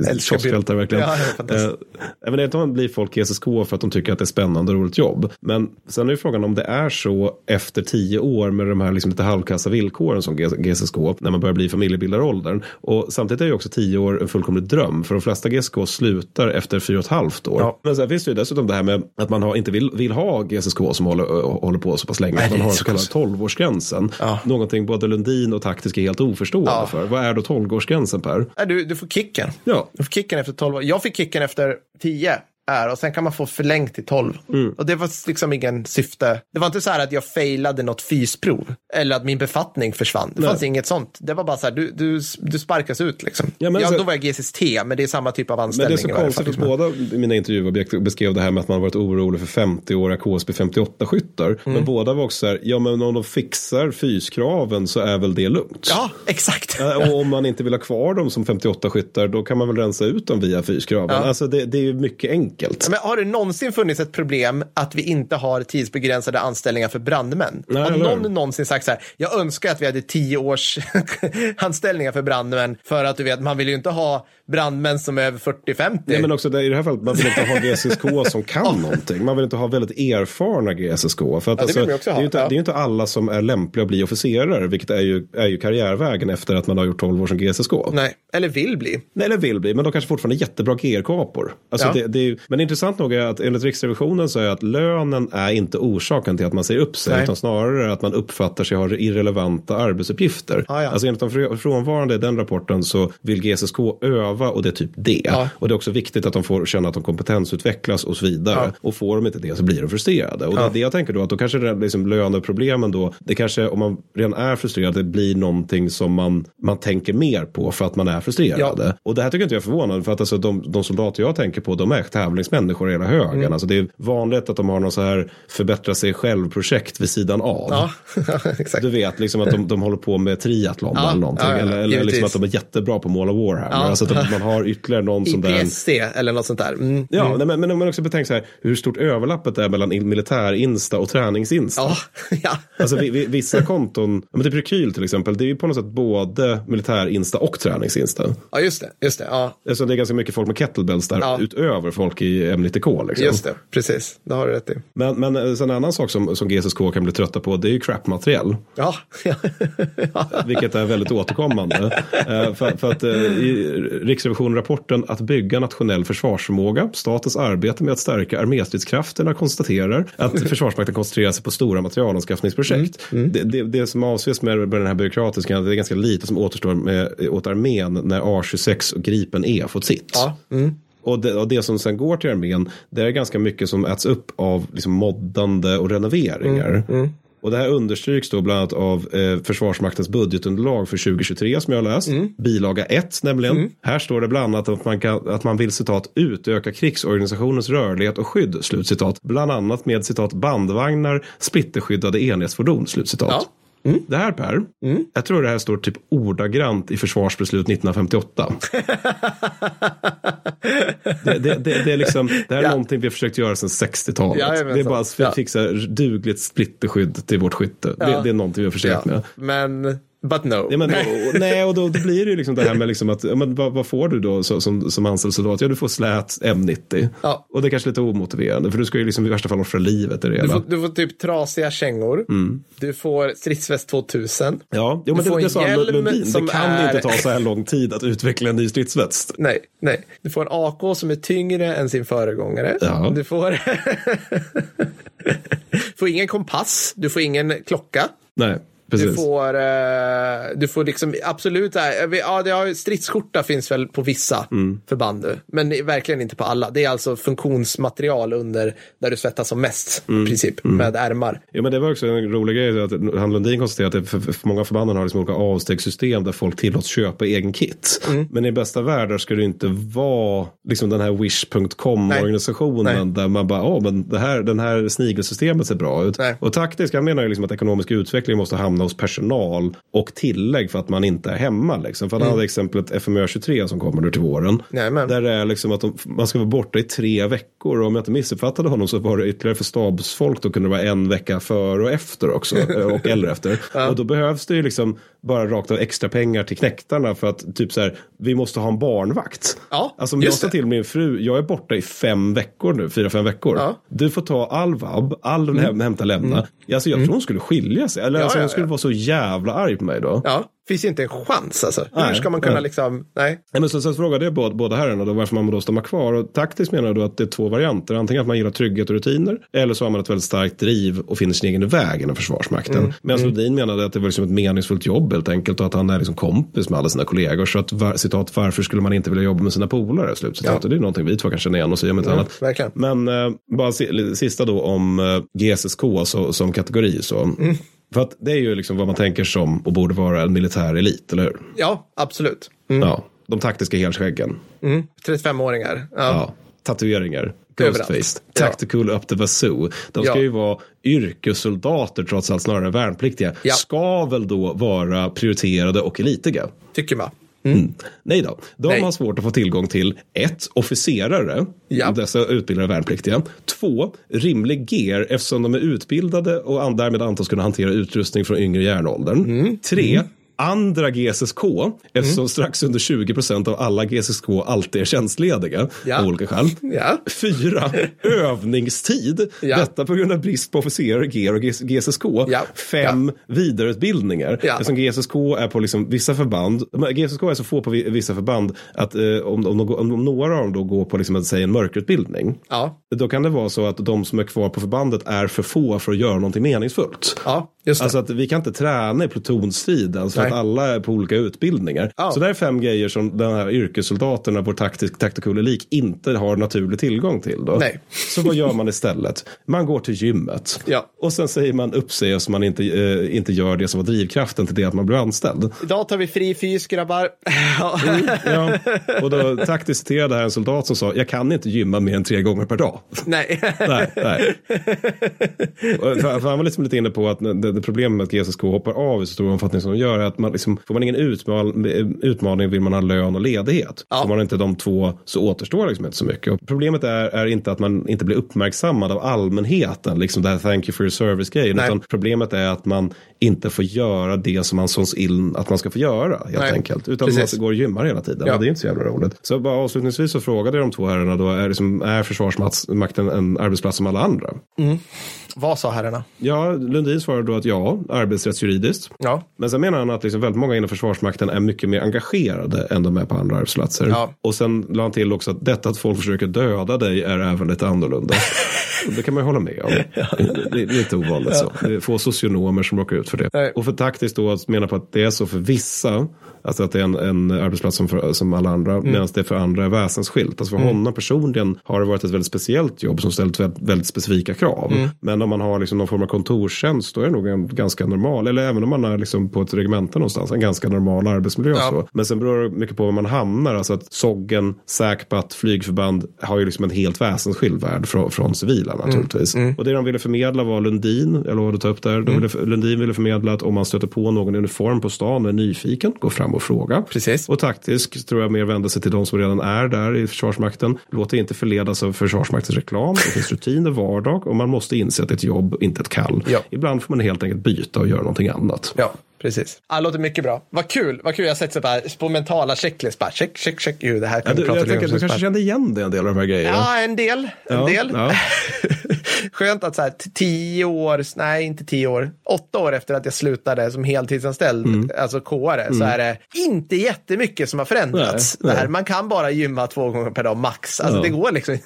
Älskar kioskfältare bild. verkligen. Ja. Eh, Även enligt den blir folk GSSK för att de tycker att det är spännande och roligt jobb. Men sen är ju frågan om det är så efter tio år med de här liksom lite halvkassa villkoren som GSSK när man börjar bli familjebildaråldern. Och samtidigt är ju också tio år en fullkomlig dröm för de flesta GSK slutar efter fyra och ett halvt år. Ja. Men sen finns det ju dessutom det här med att man har, inte vill, vill ha GSSK som håller, håller på så pass länge. Nej, man har så så kallad tolvårsgränsen. Ja. Någonting både Lundin och taktisk är helt oförstående Ja. för. Vad är då tolvårsgränsen Per? Nej, du, du får kicken. Ja. Du får kicken efter 12 år. Jag fick kicken efter 10. Är och sen kan man få förlängt till 12. Mm. Och det var liksom ingen syfte. Det var inte så här att jag failade något fysprov eller att min befattning försvann. Det Nej. fanns inget sånt. Det var bara så här, du, du, du sparkas ut liksom. Ja, men ja, så- då var jag GSST, men det är samma typ av Men anställning. det är så konstigt att liksom. båda mina intervjuobjekt beskrev det här med att man varit orolig för 50-åriga KSB 58-skyttar. Mm. Men båda var också så här, ja men om de fixar fyskraven så är väl det lugnt. Ja, exakt. Eh, Och om man inte vill ha kvar dem som 58-skyttar då kan man väl rensa ut dem via fyskraven. Ja. Alltså det, det är ju mycket enkelt. Men har det någonsin funnits ett problem att vi inte har tidsbegränsade anställningar för brandmän? Nej, har någon någonsin sagt så här, jag önskar att vi hade tio års anställningar för brandmän för att du vet, man vill ju inte ha brandmän som är över 40-50. Nej, men också i det här fallet, man vill inte ha GSSK som kan någonting. Man vill inte ha väldigt erfarna GSSK. För att, Ja, alltså, det, är ju inte, det är inte alla som är lämpliga att bli officerare, vilket är ju, är ju karriärvägen efter att man har gjort 12 år som GSSK. Nej, eller vill bli. Nej, eller vill bli, men de kanske fortfarande är jättebra GR-kapor. Alltså Ja. det, det är, men intressant nog är att enligt Riksrevisionen så är att lönen är inte orsaken till att man säger upp sig, Nej. utan snarare att man uppfattar sig ha irrelevanta arbetsuppgifter. Ja, ja. Alltså enligt de fr- frånvarande i den rapporten så vill GSSK öva och det är typ det. Ja. Och det är också viktigt att de får känna att de kompetensutvecklas och så vidare. Ja. Och får de inte det så blir de frustrerade. Och det är det jag tänker då, att då kanske det liksom löneproblemen då, det kanske om man redan är frustrerad, det blir någonting som man, man tänker mer på för att man är frustrerad. Och det här tycker inte jag är förvånande, för att alltså de, de soldater jag tänker på, de är tävlingsmänniskor i hela högen. Mm. Alltså det är vanligt att de har någon så här förbättra sig själv-projekt vid sidan av. Ja, exakt. Du vet liksom att de, de håller på med triathlon Ja, eller någonting. ja, eller eller liksom att de är jättebra på mål av Warhammer. Alltså att man har ytterligare någon som där. IPSC eller något sånt där. Mm. Ja, nej, men, om man också betänker så här, hur stort överlappet är mellan in- militär-insta och tränings-insta. Ja, ja. Alltså vi, vi, vissa konton, men typ Rekyl till exempel, det är ju på något sätt både militär-insta och tränings-insta. ja, just det. Just det. Ja, Alltså det är ganska mycket folk med kettlebells där Ja. utöver folk i M90K. Liksom. just det. Precis. Det har du rätt i. Men, men eh, en annan sak som, som GSSK kan bli trötta på, det är ju crap-material. Ja, ja. Vilket är väldigt återkommande. Eh, för, för att eh, i Riksrevision-rapporten att bygga nationell försvarsförmåga, statens arbete med att stärka arméstridskrafterna konstaterar att Försvarsmakten koncentrerar sig på stora materialanskaffningsprojekt. Det, det, det som avses med, den här byråkratiska, det är ganska lite som återstår med, åt armén när A26 och Gripen E fått sitt. ja. Mm. Och det, och det som sen går till armén, det är ganska mycket som äts upp av liksom moddande och renoveringar. Och det här understryks då bland annat av eh, Försvarsmaktens budgetunderlag för 2023 som jag har läst. Bilaga 1 nämligen. Här står det bland annat att man, kan, att man vill citat utöka krigsorganisationens rörlighet och skydd. Slutcitat. Bland annat med citat bandvagnar, splitterskyddade enhetsfordon. Slutcitat. Ja. Det här Per, jag tror det här står typ ordagrant i försvarsbeslut 1958. det, det, det, det, är liksom, det här är Ja. någonting vi har försökt göra sedan 60-talet. Jajamensan. det är bara att Ja. fixa dugligt splitterskydd till vårt skytte. Det, Ja. det är någonting vi har försökt med. Men, but no. Ja, men, och, nej, och då, då blir det ju liksom det här med liksom att, ja, men, vad, vad får du då så, som, som anställd soldat? Ja, du får slät M90. Ja. Och det är kanske lite omotiverande, för du ska ju liksom i värsta fall offra livet i det Du hela. får, du får typ trasiga kängor. Du får stridsväst 2000. Ja, jo, men Du får det, det en sa hjälm Lundin. som Det kan är- inte ta så här lång tid att utveckla en ny stridsväst. Nej, nej. Du får en AK som är tyngre än sin föregångare. Ja. Du får... får ingen kompass. Du får ingen klocka. Nej, precis. Du får, eh, du får liksom absolut, äh, ja, det har, stridsskjorta finns väl på vissa Mm. förband men verkligen inte på alla. Det är alltså funktionsmaterial under där du svettas som mest Mm. i princip med ärmar. Ja, men det var också en rolig grej att han Lundin konstaterade att för, för många förbanden har liksom olika avstegssystem där folk tillåts köpa egen kit. Mm. Men i bästa världar ska det inte vara liksom den här wish.com Nej. organisationen där man bara, ja men det här, den här snigelsystemet ser bra ut. Nej. Och taktiskt, han menar ju liksom att ekonomisk utveckling måste hamna hos personal och tillägg för att man inte är hemma. Liksom. För han hade exemplet FMÖ 23 som kommer nu till våren. Mm. Jajamän. Där det är liksom att de, man ska vara borta i tre veckor. Och om jag inte missuppfattade honom så var det ytterligare för stabsfolk. Då kunde det vara en vecka före och efter också. eh, och eller efter. Och då behövs det ju liksom bara rakt av extra pengar till knäktarna. För att typ så här, vi måste ha en barnvakt. Ja, alltså om jag sa till min fru, jag är borta i fem veckor nu, fyra, fem veckor. Ja. Mm. Du får ta all vab, all häm, hämta, lämna. Alltså jag tror hon skulle skilja sig. Eller Ja, alltså, ja, hon skulle ja. vara så jävla arg på mig då. Ja. Finns inte en chans alltså. Hur Nej, ska man kunna nej. liksom, nej. Nej, men så, så frågade jag båda, båda herrarna då varför man då stannar kvar. Och taktiskt menar jag då att det är två varianter. Antingen att man gillar trygghet och rutiner. Eller så har man ett väldigt starkt driv och finner sin egen väg inom Försvarsmakten. Mm. Medan Lundin menade att det var liksom ett meningsfullt jobb helt enkelt. Och att han är liksom kompis med alla sina kollegor. Så att var, citat, varför skulle man inte vilja jobba med sina polare? Slutcitat. Ja. Och det är någonting vi två kan känna igen oss i om inte annat. verkligen. Men eh, bara si- sista då om eh, GSSK så, som kategori. Så. Mm. För att det är ju liksom vad man tänker som och borde vara en militär elit, eller hur? Ja, absolut. Mm. Ja, de taktiska helskäggen. Mm. 35-åringar. Ja. Ja, tatueringar. Överallt. Ghostfaced. Ja. Tactical up the wazoo. De ska Ja. ju vara yrkessoldater trots allt snarare än värnpliktiga. Ja. Ska väl då vara prioriterade och elitiga. Tycker man. Nej då, de Nej. har svårt att få tillgång till ett, officerare, Ja. dessa utbildade värnpliktiga. Två, rimlig gear eftersom de är utbildade och därmed antas kunna hantera utrustning från yngre järnåldern. Mm. Tre, andra GSSK, eftersom strax under 20% av alla GSSK alltid är tjänstlediga Ja. av olika skäl. Ja. Fyra, övningstid. Ja. Detta på grund av brist på officerare, GR och GSSK. Ja. Fem, vidareutbildningar. Ja. Eftersom GSSK är på liksom vissa förband, GSSK är så få på vi- vissa förband att eh, om, om, går- om några av dem då går på liksom, att säga en mörkerutbildning. Då kan det vara så att de som är kvar på förbandet är för få för att göra någonting meningsfullt. Alltså att vi kan inte träna i plutonstriden för Nej. att alla är på olika utbildningar. Ja. Så det är fem grejer som den här yrkessoldaterna, vår taktisk, tactical elik, inte har naturlig tillgång till. Då. Nej. Så vad gör man istället? Man går till gymmet. Ja. Och sen säger man upp sig så man inte, eh, inte gör det som var drivkraften till det att man blev anställd. Idag tar vi fri fys, grabbar. Ja. Ja. Och då taktiskt citerade här en soldat som sa, jag kan inte gymma mer än tre gånger per dag. Nej. Nej, nej. För, för han var liksom lite inne på att det, det problemet med att GSSK hoppar av i så stor omfattning som de gör är att man liksom, får man ingen utmal, utmaning vill man ha lön och ledighet. Ja. Får man inte de två så återstår liksom inte så mycket. Och problemet är, är inte att man inte blir uppmärksammad av allmänheten, liksom det här thank you for your service grejen, Nej. utan problemet är att man inte får göra det som man såns in att man ska få göra helt Nej. enkelt. Utan Precis. man går och gymmar hela tiden. Ja. Det är inte så jävla roligt. Så bara avslutningsvis så frågade jag de två herrarna då, är, liksom, är Försvarsmakten en arbetsplats som alla andra? Vad sa herrarna? Ja, Lundin svarade då att ja, arbetsrättsjuridiskt. Ja. Men sen menar han att liksom väldigt många inom Försvarsmakten är mycket mer engagerade än de är på andra arbetsplatser. Ja. Och sen la han till också att detta att folk försöker döda dig är även lite annorlunda. Det kan man ju hålla med om. Det, är inte ovanligt så. Det är få socionomer som råkar ut för det. Nej. Och för taktiskt då att mena på att det är så för vissa, alltså att det är en, en arbetsplats som, för, som alla andra, Mm. medan det för andra är väsensskilt. Alltså för honom personligen har det varit ett väldigt speciellt jobb som ställt väldigt, väldigt specifika krav. Mm. Men om man har liksom någon form av kontorstjänst då är det nog en ganska normal, eller även om man är liksom på ett regemente någonstans, en ganska normal arbetsmiljö. Ja. Så. Men sen beror det mycket på var man hamnar, alltså att Soggen, Säkpat, flygförband har ju liksom en helt väsensskild värld från, från civila naturligtvis. Och det de ville förmedla var Lundin, jag lovade att ta upp där, de ville, Lundin ville förmedla att om man stöter på någon i uniform på stan och är nyfiken, gå fram och fråga. Precis. Och taktisk tror jag mer vänder sig till de som redan är där i Försvarsmakten. Låt er inte förledas av Försvarsmaktens reklam. Det finns rutiner, vardag och man måste inse att ett jobb, inte ett kall. Ja. Ibland får man helt enkelt byta och göra någonting annat. Ja, precis. Ja, det låter mycket bra. Vad kul. Vad kul. Jag så bara på mentala checklist. Bara check, check, check. Jo, det här kan Ja, du, prata jag tänker att du kanske kände igen dig en del av de här grejerna. Ja, en del. En Ja, del. ja. Skönt att så här, tio år, nej inte tio år, åtta år efter att jag slutade som heltidsanställd, Mm. alltså KR, så är det inte jättemycket som har förändrats. Nej, nej. man kan bara gymma två gånger per dag max. Alltså Ja. det går liksom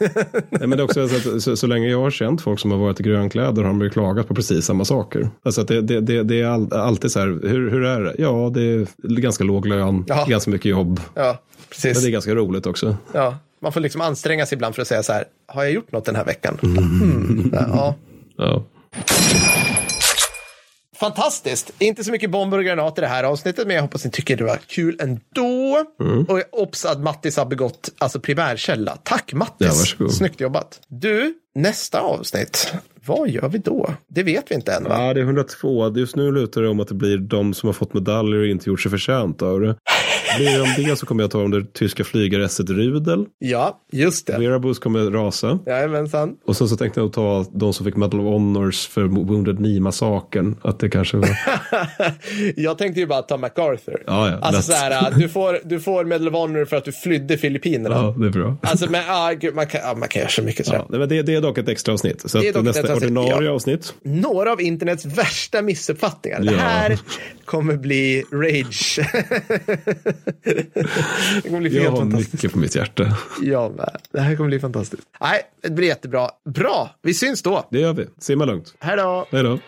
Nej, men det är också så, så, så länge jag har känt folk som har varit i grönkläder har de ju klagat på precis samma saker. Alltså att det, det, det, det är all, alltid så här, hur, hur är det? Ja, det är ganska låg lön, Ja. ganska mycket jobb. Ja, Men precis. det är ganska roligt också. Ja, man får liksom anstränga sig ibland för att säga så här, har jag gjort något den här veckan? Mm. Ja. Ja. Fantastiskt! Inte så mycket bomber och granater i det här avsnittet, men jag hoppas ni tycker det var kul ändå. Mm. Och obs att Mattis har begått alltså primärkälla. Tack Mattis! Ja, varsågod. Snyggt jobbat. Du, nästa avsnitt, vad gör vi då? Det vet vi inte än va? Ja, det är 102. Just nu lutar det om att det blir de som har fått medaljer och inte gjort sig förtjänt av det. Blir det om det så kommer jag ta om det tyska flygaresset Rudel. Ja, just det. Verabus kommer rasa. Jajamensan. Och sen så tänkte jag ta de som fick Medal of Honors för Wounded Knee-massakern. Att det kanske var... Jag tänkte ju bara ta MacArthur. Ja, ja, alltså lätt. så här, du får, du får Medal of Honor för att du flydde Filippinerna. Ja, det är bra. Alltså, men, ah, gud, man, kan, ah, man kan göra så mycket sådär. Ja, men det, det är dock ett extra avsnitt. Så Det är dock ett nästa extra avsnitt, ordinarie ja. avsnitt. några av internets värsta missuppfattningar. Det Ja. här kommer bli rage. det kommer bli Jag helt har fantastiskt. mycket på mitt hjärta. Med. Det här kommer bli fantastiskt. Nej, det blir jättebra. Bra, vi syns då. Det gör vi. Simma lugnt. Hej då. Hej då.